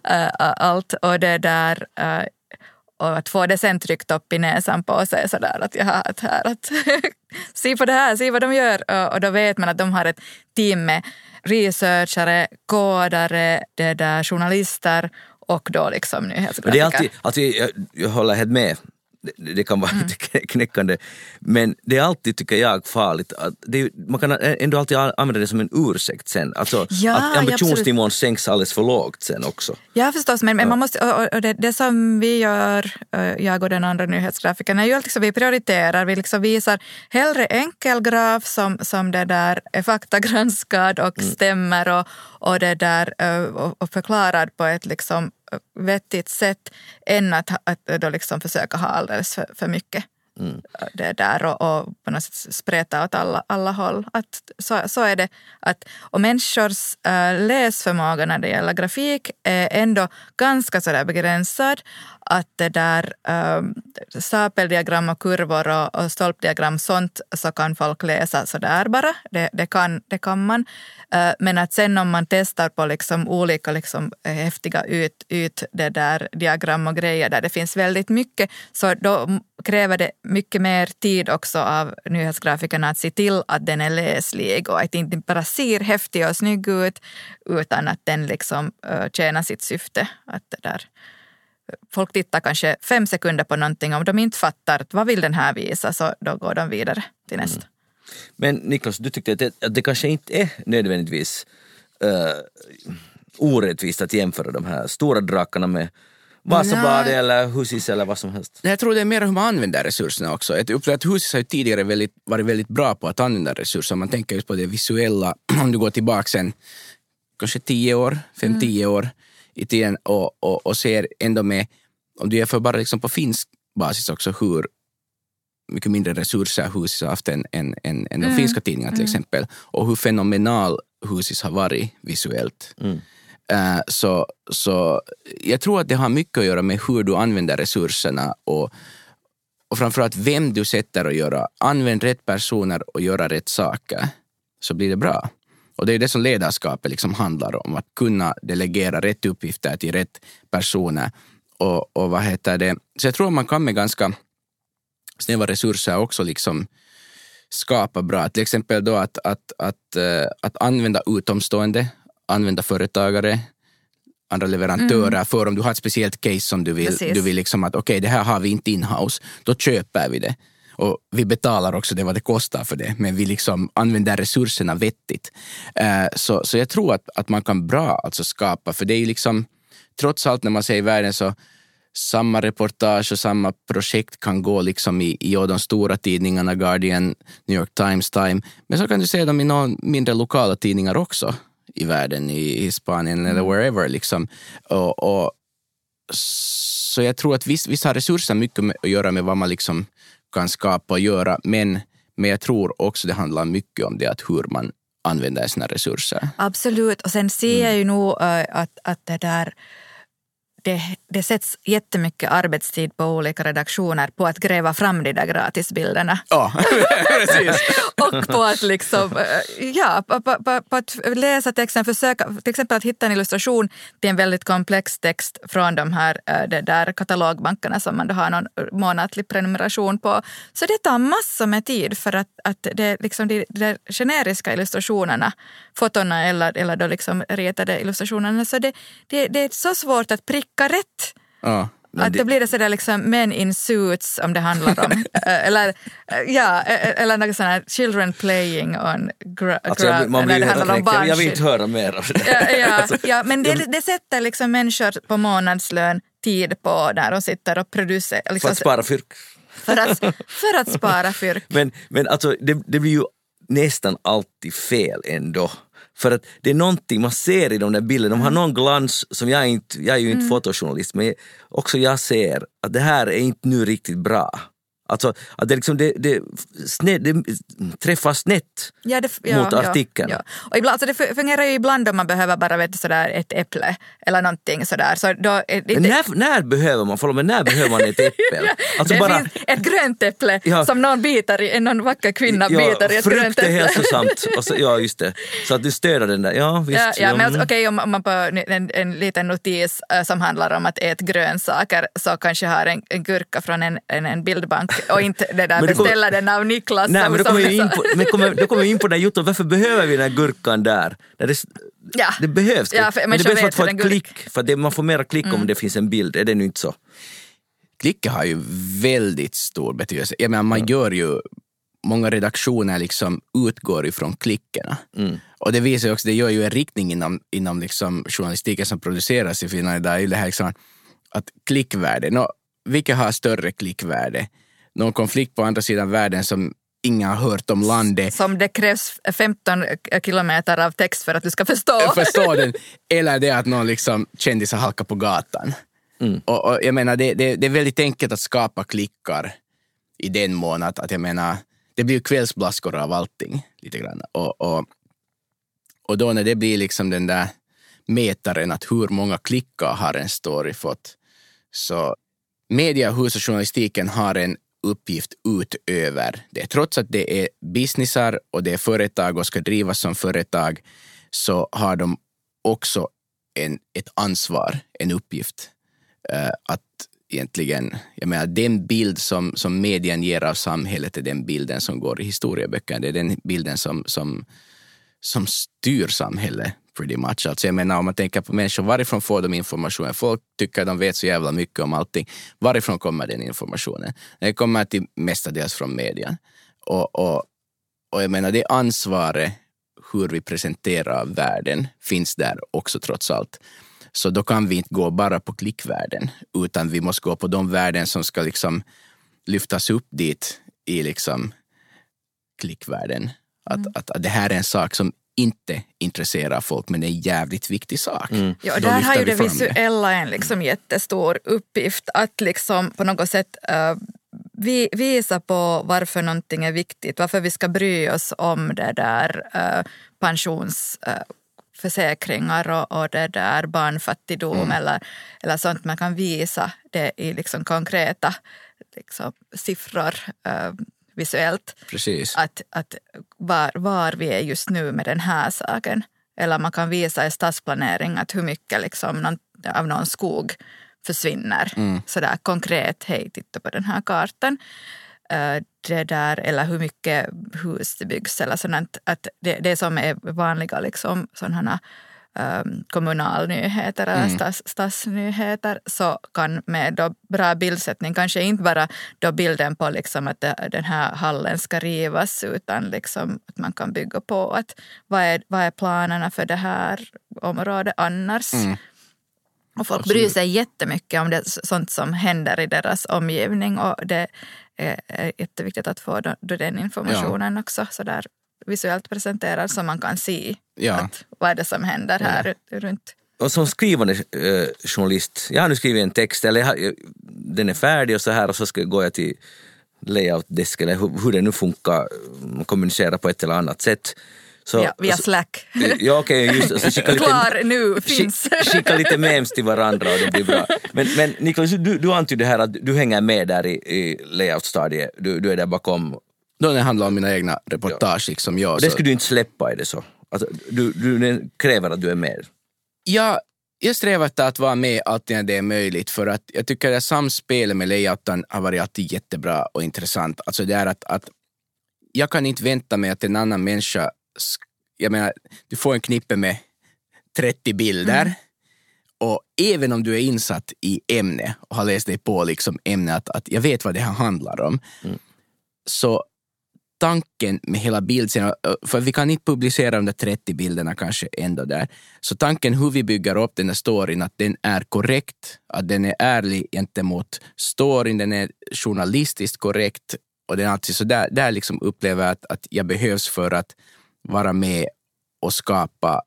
eh, allt. Och det där eh, och att få det sen tryckt upp i näsan på sig sådär att jaha, att här, att se på det här, se vad de gör. Och, och då vet man att de har ett team med researchare, kodare, det där, journalister och då liksom nyhetsgrafiker. det är alltid, alltid jag, jag håller helt med, det, det kan vara Mm. knäckande, men det är alltid, tycker jag, farligt. Att det, man kan ändå alltid använda det som en ursäkt sen. Alltså Ja, att ja, ambitionsnivån sänks alldeles för lågt sen också. Ja förstås, men, men man måste, och, och- det, det som vi gör, jag och den andra nyhetsgrafikern, är ju att liksom vi prioriterar, vi liksom visar hellre enkel graf som, som det där är faktagranskad och stämmer och, och, det där, och, och förklarad på ett liksom vettigt sätt än att, att då liksom försöka ha alldeles för, för mycket. Det där och, och på något sätt spreta åt alla, alla håll. Att så, så är det. Att, och människors äh, läsförmåga när det gäller grafik är ändå ganska sådär begränsad. Att det där ehm, um, stapeldiagram och kurvor och, och stolpdiagram, sånt så kan folk läsa sådär bara. Det, det, kan, det kan man. Uh, men att sen om man testar på liksom olika liksom eh, häftiga ut, ut det där diagram och grejer där det finns väldigt mycket, så då kräver det mycket mer tid också av nyhetsgrafikerna att se till att den är läslig och att den inte bara ser häftig och snygg ut utan att den liksom uh, tjänar sitt syfte. Att det där. Folk tittar kanske fem sekunder på någonting om de inte fattar vad vill den här visa så då går de vidare till nästa. Men Niklas, du tyckte att det, att det kanske inte är nödvändigtvis uh, orättvist att jämföra de här stora drakarna med Vasabladet Nej. eller Husis eller vad som helst. Jag tror det är mer hur man använder resurserna också. Jag upplever att Husis har ju tidigare väldigt, varit väldigt bra på att använda resurser. Man tänker just på det visuella, om du går tillbaka sen kanske tio år, fem, tio år i tiden och, och, och ser ändå med, om du jämför bara liksom på finsk basis också hur mycket mindre resurser Husis har haft än, än, än, än de finska tidningarna till exempel. Och hur fenomenal Husis har varit visuellt. Eh, så, så jag tror att det har mycket att göra med hur du använder resurserna och, och framförallt vem du sätter att göra. Använd rätt personer och göra rätt saker så blir det bra. Och det är det som ledarskapet liksom handlar om, att kunna delegera rätt uppgifter till rätt personer. Och, och vad heter det? Så jag tror man kan med ganska snäva resurser också liksom skapa bra. Till exempel då att, att, att, eh, att använda utomstående, använda företagare, andra leverantörer för om du har ett speciellt case som du vill, Precis. du vill liksom att okej, det här har vi inte inhouse, då köper vi det. Och vi betalar också det vad det kostar för det, men vi liksom använder resurserna vettigt. Eh, så, så jag tror att, att man kan bra alltså skapa, för det är ju liksom, trots allt när man ser i världen så samma reportage och samma projekt kan gå liksom i, i de stora tidningarna, Guardian, New York Times, Time. Men så kan du se dem i några mindre lokala tidningar också i världen, i, i Spanien eller wherever. Liksom. Och, och, så jag tror att visst, visst har resurser mycket att göra med vad man liksom kan skapa och göra, men, men jag tror också det handlar mycket om det att hur man använder sina resurser. Absolut, och sen ser jag ju nog äh, att, att det där det, det sätts jättemycket arbetstid på olika redaktioner på att gräva fram de där gratisbilderna. Ja, precis. och på att, liksom, eh, ja, på, på, på, på att läsa texten, försöka till exempel att hitta en illustration till en väldigt komplex text från de här eh, de där katalogbankerna som man då har någon månatlig prenumeration på. Så det tar massor med tid för att, att det, liksom de, de generiska illustrationerna, fotona eller, eller då liksom ritade illustrationerna, så det, det, det är så svårt att pricka rätt. Ja. Att då blir det sådär liksom men in suits om det handlar om, eh, eller, eh, ja, eh, eller något sånt här children playing on gra- Alltså, gra- man när blir det ju handlar om helt jag, vill inte höra mer av det. Ja, ja, Alltså, ja, men det, det sätter liksom människor på månadslön tid på när de sitter och producerar. för Liksom, att spara fyrk. för, att, för att spara fyrk. Men, men alltså, det, det blir ju nästan alltid fel ändå. För att det är någonting man ser i de där bilderna, de har någon glans som jag inte, jag är ju inte fotojournalist, men också jag ser att det här är inte nu riktigt bra. Alltså att det, liksom, det, det, sned, det träffar snett Ja, det, mot artikeln. Ja, Och ibland, alltså det fu- fungerar ju ibland om man behöver bara vet, du, sådär, ett äpple eller någonting sådär. Så då, det, när, när behöver man, förlåt, men när behöver man ett äppel? Alltså det bara, finns ett grönt äpple Ja. som någon biter i, någon vacker kvinna biter i ett grönt frukt är äpple. hälsosamt. Så, ja, just det. Så att du stöder den där, ja visst. Ja, ja, men alltså, mm. okej om, om man på en, en liten notis äh, som handlar om att äta grönsaker så kanske har en, en gurka från en, en, en bildbank och inte det där Men det kommer- beställa den av Niklas. Nej, men då kommer vi in på, men kommer, då kommer vi in på den jutton, varför behöver vi den här gurkan där? När det, Ja. det behövs. Ja, för men det människor behövs för att få ett klick, för att det, man får mera klick om det finns en bild, är det nu inte så? Klicket har ju väldigt stor betydelse. Jag menar, man gör ju, många redaktioner liksom utgår ifrån klickerna. Och det visar också, det gör ju en riktning inom, inom liksom journalistiken som produceras i Finland idag. Det här liksom att klickvärde, nå, vilka har större klickvärde? Någon konflikt på andra sidan världen som ingen har hört om landet Som det krävs 15 kilometer av text för att du ska förstå. jag förstår den. Eller det att någon liksom kändisar halkar på gatan. Och, och jag menar, det, det, det är väldigt enkelt att skapa klickar i den mån att, att jag menar, det blir kvällsblaskor av allting lite grann. Och, och, och då när det blir liksom den där mätaren att hur många klickar har en story fått. Så media, hus och journalistiken har en uppgift utöver det. Trots att det är businessar och det är företag och ska drivas som företag så har de också en, ett ansvar, en uppgift. Eh, att egentligen, jag menar den bild som, som medien ger av samhället är den bilden som går i historieböckerna. Det är den bilden som, som, som styr samhället pretty much. Alltså jag menar om man tänker på människor, varifrån får de informationen? Folk tycker att de vet så jävla mycket om allting. Varifrån kommer den informationen? Den kommer till mestadels från media. Och, och, och jag menar det ansvaret hur vi presenterar världen finns där också trots allt. Så då kan vi inte gå bara på klickvärden, utan vi måste gå på de värden som ska liksom lyftas upp dit i liksom klickvärden. Att, att, att det här är en sak som inte intresserar folk, men det är en jävligt viktig sak. Ja, Då där har ju det visuella en liksom jättestor uppgift att liksom på något sätt uh, vi, visa på varför någonting är viktigt, varför vi ska bry oss om det där uh, pensionsförsäkringar och, och det där barnfattigdom eller, eller sånt. Man kan visa det i liksom konkreta liksom, siffror uh, visuellt Precis. att, att var, var vi är just nu med den här saken. Eller man kan visa i stadsplanering att hur mycket liksom någon, av någon skog försvinner. Sådär konkret, hej titta på den här kartan. Eh, det där, eller hur mycket hus det byggs eller sådant. Att det, det som är vanliga liksom, sådana um, kommunalnyheter eller Mm. stats, stadsnyheter så kan med då bra bildsättning, kanske inte bara då bilden på liksom att den här hallen ska rivas utan liksom att man kan bygga på att vad är, vad är planerna för det här området annars. Mm. Och folk Absolut. bryr sig jättemycket om det, sånt som händer i deras omgivning och det är, jätteviktigt att få den informationen också så där visuellt presenterad så man kan se Ja. att vad är det som händer här ru- runt. Och som skrivande eh, journalist, jag har nu skrivit en text, eller har, jag- den är färdig och så här och så ska, går jag till layoutdesk eller hur, hur det nu funkar, man kommunicerar på ett eller annat sätt. Så, ja, via så- Slack. Ja okej, just så skicka lite, Klar nu, finns. skicka lite memes till varandra och det blir bra. Men, men Niklas, du, du antydde här att du hänger med där i, i layoutstadiet, du, du är där bakom. Då det handlar om mina egna reportage. Liksom, jag, det skulle du inte släppa, är det så? Alltså, du, du kräver att du är med? jag, jag strävar efter att vara med alltid när det är möjligt för att jag tycker att samspelet med layouten har varit alltid jättebra och intressant. Alltså det är att, att jag kan inte vänta mig att en annan människa, sk- jag menar, du får en knippe med 30 bilder och även om du är insatt i ämne och har läst dig på liksom ämnet, att, att jag vet vad det här handlar om, så tanken med hela bilden, för vi kan inte publicera de där 30 bilderna kanske ändå där, så tanken hur vi bygger upp den här storyn, att den är korrekt, att den är ärlig gentemot storyn, den är journalistiskt korrekt och den är alltid så där, där liksom upplever jag att, att jag behövs för att vara med och skapa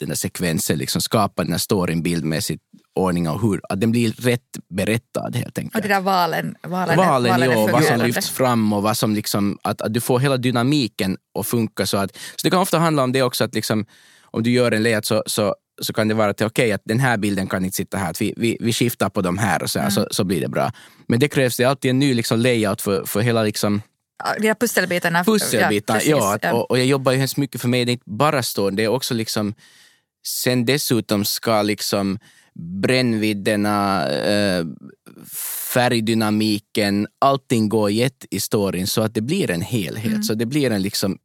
den där sekvensen, liksom skapa den här storyn bildmässigt, ordning och hur, att den blir rätt berättad helt enkelt Och det där valen, valen, valen, valen ja, vad som lyfts fram och vad som liksom, att, att du får hela dynamiken att funka så att, så det kan ofta handla om det också att liksom, om du gör en layout så, så, så kan det vara att okej, att den här bilden kan inte sitta här, att vi, vi, vi skiftar på de här och så, här, så, så blir det bra. Men det krävs det alltid en ny liksom layout för, för hela liksom Ja, De här pusselbitarna. pusselbitar. Ja, att, och, och jag jobbar ju hemskt mycket för mig, det är inte bara storyn, det är också liksom sen dessutom ska liksom brännvidderna, eh, färgdynamiken, allting gå jätt i storyn så att det blir en helhet. Mm. Så det blir en liksom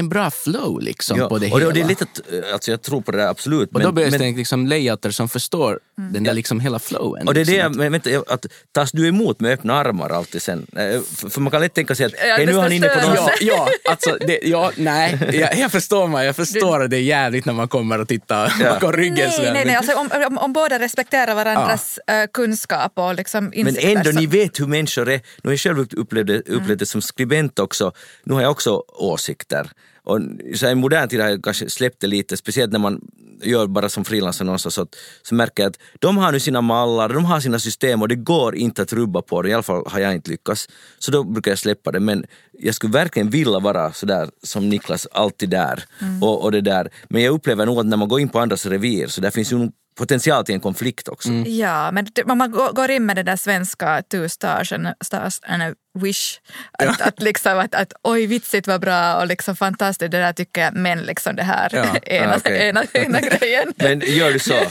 en bra flow liksom på det och, hela. och det är lite, att- alltså jag tror på det där absolut. och då behövs men, det liksom layouter som förstår Mm. den där liksom hela flowen. och det är det, liksom. jag- men vänta, att tas du emot med öppna armar alltid sen? Eh, För, man kan lätt tänka sig att Ja, hej, nu är han inne på förstörelse. Ja, ja, alltså, det, ja, nej, jag, jag förstår mig. Jag förstår att det är jävligt när man kommer och tittar Ja. bakom ryggen. Nej, sådär, nej, men- nej. Alltså, om, om, om båda respekterar varandras eh, kunskap och liksom Men insikter ändå, så- ni vet hur människor är. Nu har jag själv upplevt det, upplevt det som skribent också. Nu har jag också åsikter. Och så I modern tid har jag kanske släppt det lite, speciellt när man gör bara som frilansare någonstans, så, att, så märker jag att de har nu sina mallar, de har sina system och det går inte att rubba på det, i alla fall har jag inte lyckats. Så då brukar jag släppa det, men jag skulle verkligen vilja vara sådär som Niklas, alltid där. Och, och det där. Men jag upplever nog att när man går in på andras revir, så där finns ju nog potential till en konflikt också. Ja, men det- man går in med det där svenska two stars and, stars and a wish, att, att, liksom, att, att oj vitsigt var bra och liksom fantastiskt, det där tycker jag, men liksom det här Ja, ena, ja, okej. ena, ena grejen. Men gör du så?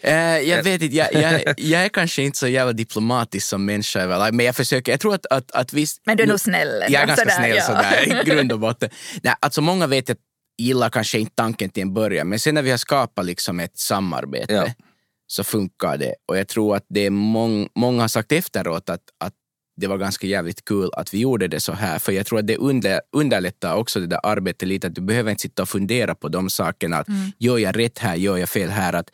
Eh, jag vet inte, jag, jag, jag är kanske inte så jävla diplomatisk som människa överlag, men jag försöker, jag tror att, att, att visst... Men du är nog snäll Jag är ganska sådär, snäll ja. sådär, i grund och botten. Nej, alltså många vet att gillar kanske inte tanken till en början, men sen när vi har skapat liksom ett samarbete Ja. så funkar det. Och jag tror att det är mång, många har sagt efteråt att, att det var ganska jävligt kul att vi gjorde det så här, för jag tror att det under, underlättar också det där arbetet lite, att du behöver inte sitta och fundera på de sakerna, att gör jag rätt här, gör jag fel här, att,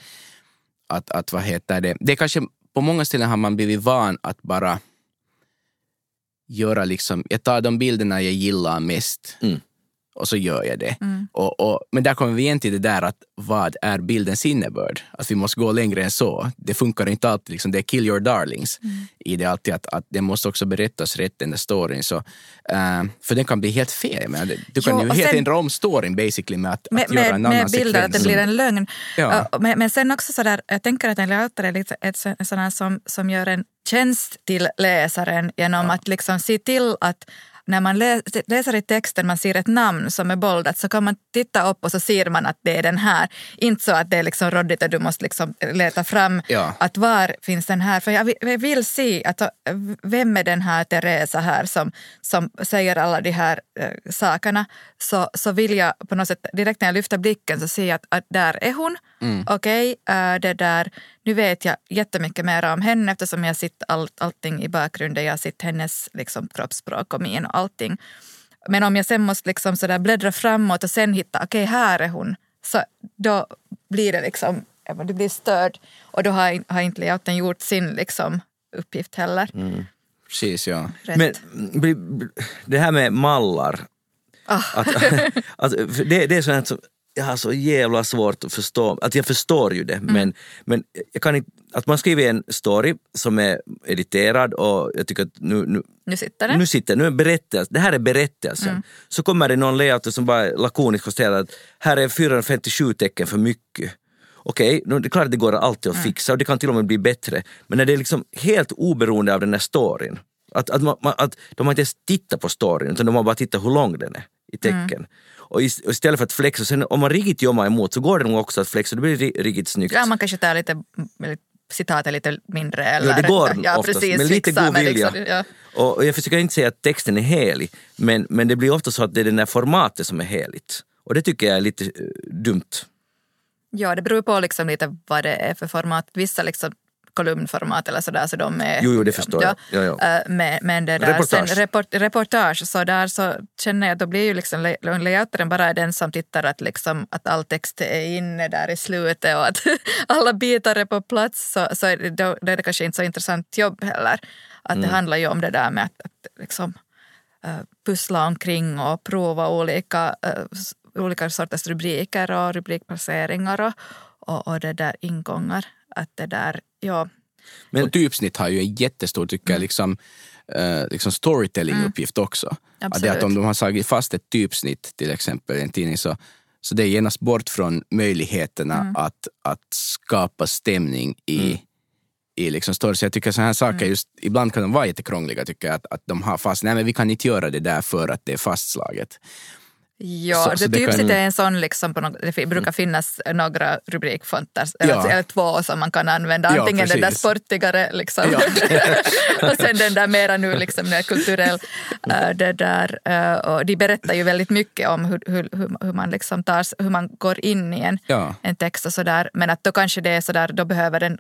att, att vad heter det, det är kanske på många ställen har man blivit van att bara göra liksom, jag tar de bilderna jag gillar mest Mm. Och så gör jag det. Och, och, men där kommer vi igen till det där att vad är bildens innebörd? Att vi måste gå längre än så. Det funkar inte alltid, liksom, det är kill your darlings i det alltid att, att det måste också berättas rätt den där storyn. Så, eh, för den kan bli helt fel. Det- du kan Jo, ju och helt sen- ändra om storyn basically med att, med, att göra med, en annan med bilder, sekvens. att det blir en lögn. Ja. Uh, Men, men sen också sådär, jag tänker att en layouter är lite ett sån som, som gör en tjänst till läsaren genom att liksom se till att när man läser i texten, man ser ett namn som är boldat, så kan man titta upp och så ser man att det är den här. Inte så att det är liksom råddigt och du måste liksom leta fram Ja. att var finns den här? För jag vill, jag vill se att äh, vem är den här Teresa här som, som säger alla de här äh, sakerna. Så, så vill jag på något sätt, direkt när jag lyfter blicken så ser jag att, att där är hon. Okej, äh, det där, nu vet jag jättemycket mer om henne eftersom jag sett allt, allting i bakgrunden. Jag har sett hennes liksom, kroppsspråk och min och allting. Men om jag sen måste liksom sådär bläddra framåt och sen hitta, okej här är hon, så då blir det liksom, det blir störd och då har, har inte layouten gjort sin liksom, uppgift heller. Precis, ja. Rätt. Men det här med mallar, Ah. att, att, det, det är sånt som jag har så jävla svårt att förstå. Att jag förstår ju det, Mm. men, men jag kan inte, att man skriver en story som är editerad och jag tycker att nu, nu, Nu sitter den. nu sitter nu är berättelse, det här är berättelsen. Så kommer det någon layout som bara lakoniskt konstaterar att här är 457 tecken för mycket. Okej, okay, det är klart att det går alltid att fixa och det kan till och med bli bättre. Men när det är liksom helt oberoende av den här storyn. Att, att, man, att de har inte ens tittat på storyn utan de har bara tittat hur lång den är i tecken. Ist- och istället för att flexa, sen om man riktigt jobbar emot så går det nog också att flexa, det blir ri- riktigt snyggt. Ja, man kanske tar lite, lite citatet lite mindre. Eller, Ja, det går ja, oftast, precis, med lite fixa, god men vilja. Liksom, ja. Och jag försöker inte säga att texten är helig, men, men det blir ofta så att det är det där formatet som är heligt. Och det tycker jag är lite eh, dumt. ja, det beror på liksom lite vad det är för format. Vissa liksom kolumnformat eller sådär, så de är... Jo, jo, det förstår jag. Ja, ja. Äh, Men, men det där, Reportage. Sen, report, reportage, så där så känner jag att då blir ju liksom lay- layoutaren bara den som tittar att, liksom, att all text är inne där i slutet och att alla bitar är på plats så, så är det, då, då är det kanske inte så intressant jobb heller. Att det handlar ju om det där med att, att liksom, eh, pussla omkring och prova olika, s- olika sorters rubriker och rubrikplaceringar och, och, och det där ingångar. Att det där, ja, Men- och typsnitt har ju en jättestor, tycker jag, liksom, eh, liksom storytelling-uppgift också. Att det att Absolut. om de har slagit fast ett typsnitt, till exempel i en tidning, så, så det är genast bort från möjligheterna att, att skapa stämning i, i liksom story. Så jag tycker sådana här saker, just, ibland kan de vara jättekrångliga, tycker jag, att, att de har fast, nej men vi kan inte göra det där för att det är fastslaget. Ja, Så- det så det typsnitt kan- är en sån, liksom på något, det brukar finnas några rubrikfonter, Ja. eller, eller två som man kan använda. Ja, Antingen den där sportigare liksom. Ja. och sen den där mera nu liksom mer kulturell. eh, det där, eh, och de berättar ju väldigt mycket om hur, hur, hur, man, liksom tar, hur man går in i en, Ja. en text och sådär. Men att då kanske det är sådär, då behöver den eh,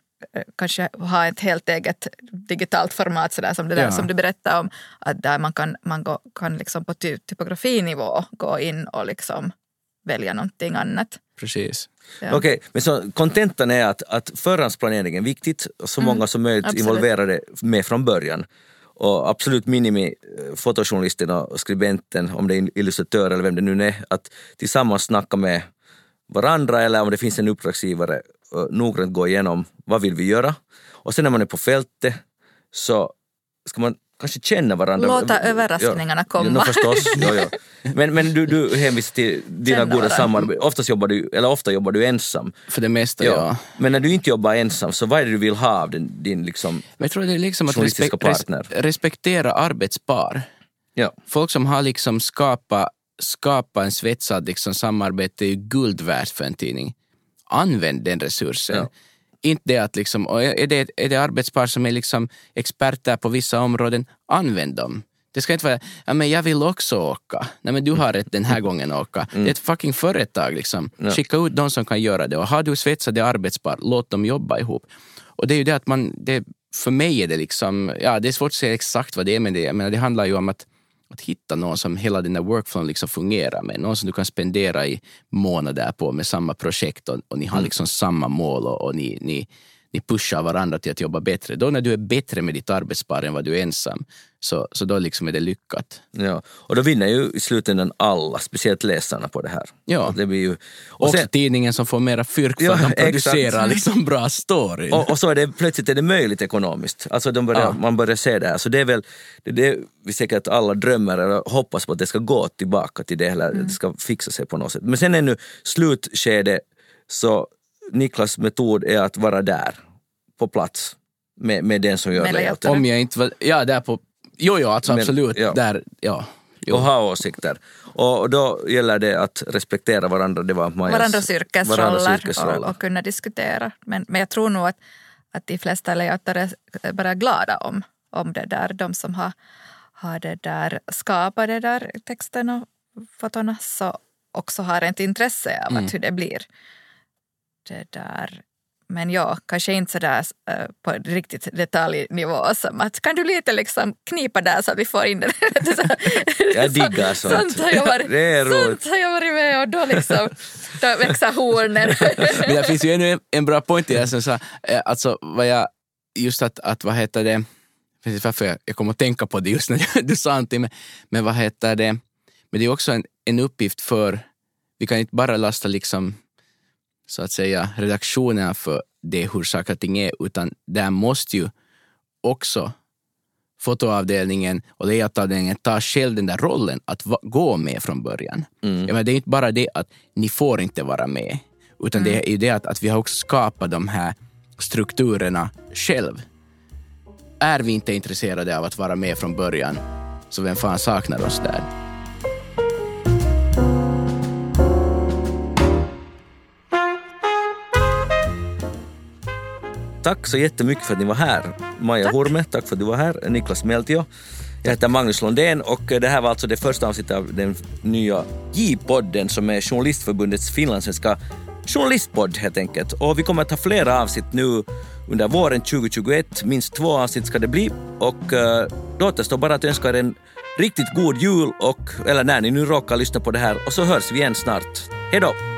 kanske ha ett helt eget digitalt format sådär, som det där Ja. som du berättade om. Att där man kan, man gå, kan liksom på ty, typografinivå gå in och liksom välja någonting annat. Precis. Ja. Okej, men så kontentan är att, att förhandsplanering är viktigt och så många som möjligt absolut. involverade med från början. Och absolut minimi eh, fotojournalisten och skribenten, om det är illustratör eller vem det nu är, att tillsammans snacka med varandra eller om det finns en uppdragsgivare noggrant gå igenom vad vill vi göra. Och sen när man är på fältet så ska man kanske känna varandra. Låta överraskningarna komma. Ja, förstås. Ja, ja. Men, men du, du hänvisar till dina Känna goda samarbeten. Oftast jobbar du, eller ofta jobbar du ensam. För det mesta, ja. Men när du inte jobbar ensam, så vad är det du vill ha av din, din liksom... Men jag tror det är liksom att respek- res- partner. respektera arbetspar. Ja. Folk som har liksom skapat skapa en svetsad liksom samarbete är ju guld värt för en tidning. Använd den resursen. Ja. Inte det att liksom, är det, är det arbetspar som är liksom experter på vissa områden, använd dem. Det ska inte vara, ja men jag vill också åka. Nej men du har rätt den här gången att åka. Det är ett fucking företag liksom. Skicka ut de som kan göra det. Och har du svetsade arbetspar, låt dem jobba ihop. Och det är ju det att man, det, för mig är det liksom, ja det är svårt att säga exakt vad det är men det, jag menar, det handlar ju om att att hitta någon som hela den där workflowen liksom fungerar med. Någon som du kan spendera i månader på med samma projekt och, och ni har liksom samma mål och, och ni, ni, ni pushar varandra till att jobba bättre. Då när du är bättre med ditt arbetspar än vad du är ensam, så, så då liksom är det lyckat. Ja. Och då vinner ju i slutändan alla, speciellt läsarna på det här. Ja. Det blir ju, och, Och sen, tidningen som får mera fyrk för Ja, att de exakt. producerar liksom bra story. och, och så är det plötsligt är det möjligt ekonomiskt. Alltså börjar, Ja. Man börjar se det här. Så det är väl det, det vi säkert alla drömmer eller hoppas på att det ska gå tillbaka till det, eller Mm. det ska fixa sig på något sätt. Men sen är nu slutskede, så Niklas metod är att vara där, på plats, med, med den som gör layouten. Om jag inte var, ja där på, Jo, jo, alltså Men, absolut. ja. Där, ja. Jo. och ha åsikter. Och och då gäller det att respektera varandra. Det var Majas, varandras yrkesroller, varandras yrkesroller. Och, och kunna diskutera. Men, men jag tror nog att, att de flesta layouter är bara glada om, om det där. De som har, har det där, skapat det där texten och fotona så också har ett intresse av Mm. att hur det blir. Det där. Men ja, kanske inte sådär äh, på riktigt detaljnivå som att kan du lite liksom knipa där så att vi får in det. Jag diggar sånt. Sånt har jag varit, Det är roligt. sånt har jag varit med och då liksom då växer hornen. Men det finns ju ännu en, en bra point i det som sa, eh, alltså vad jag, just att, att vad heter det, precis varför jag, jag kom att tänka på det just när du sa någonting, men, men vad heter det, men det är också en, en uppgift för, vi kan inte bara lasta liksom, så att säga, redaktionerna för det hur saker och ting är, utan där måste ju också fotoavdelningen och layoutavdelningen ta själv den där rollen att gå med från början. Mm. Jag menar, det är inte bara det att ni får inte vara med, utan det är ju det att, att vi har också skapat de här strukturerna själv. Är vi inte intresserade av att vara med från början, så vem fan saknar oss där? Tack så jättemycket för att ni var här. Maja Hurme, tack för att du var här. Niklas Meltio. Jag heter Magnus Lundén och det här var alltså det första avsnittet av den nya J-podden som är Journalistförbundets finlandssvenska journalistpodd helt enkelt. Och vi kommer att ha flera avsnitt nu under våren 2021. Minst två avsnitt ska det bli och eh, då återstår bara att önska er en riktigt god jul och, eller när ni nu råkar lyssna på det här och så hörs vi igen snart. Hej då!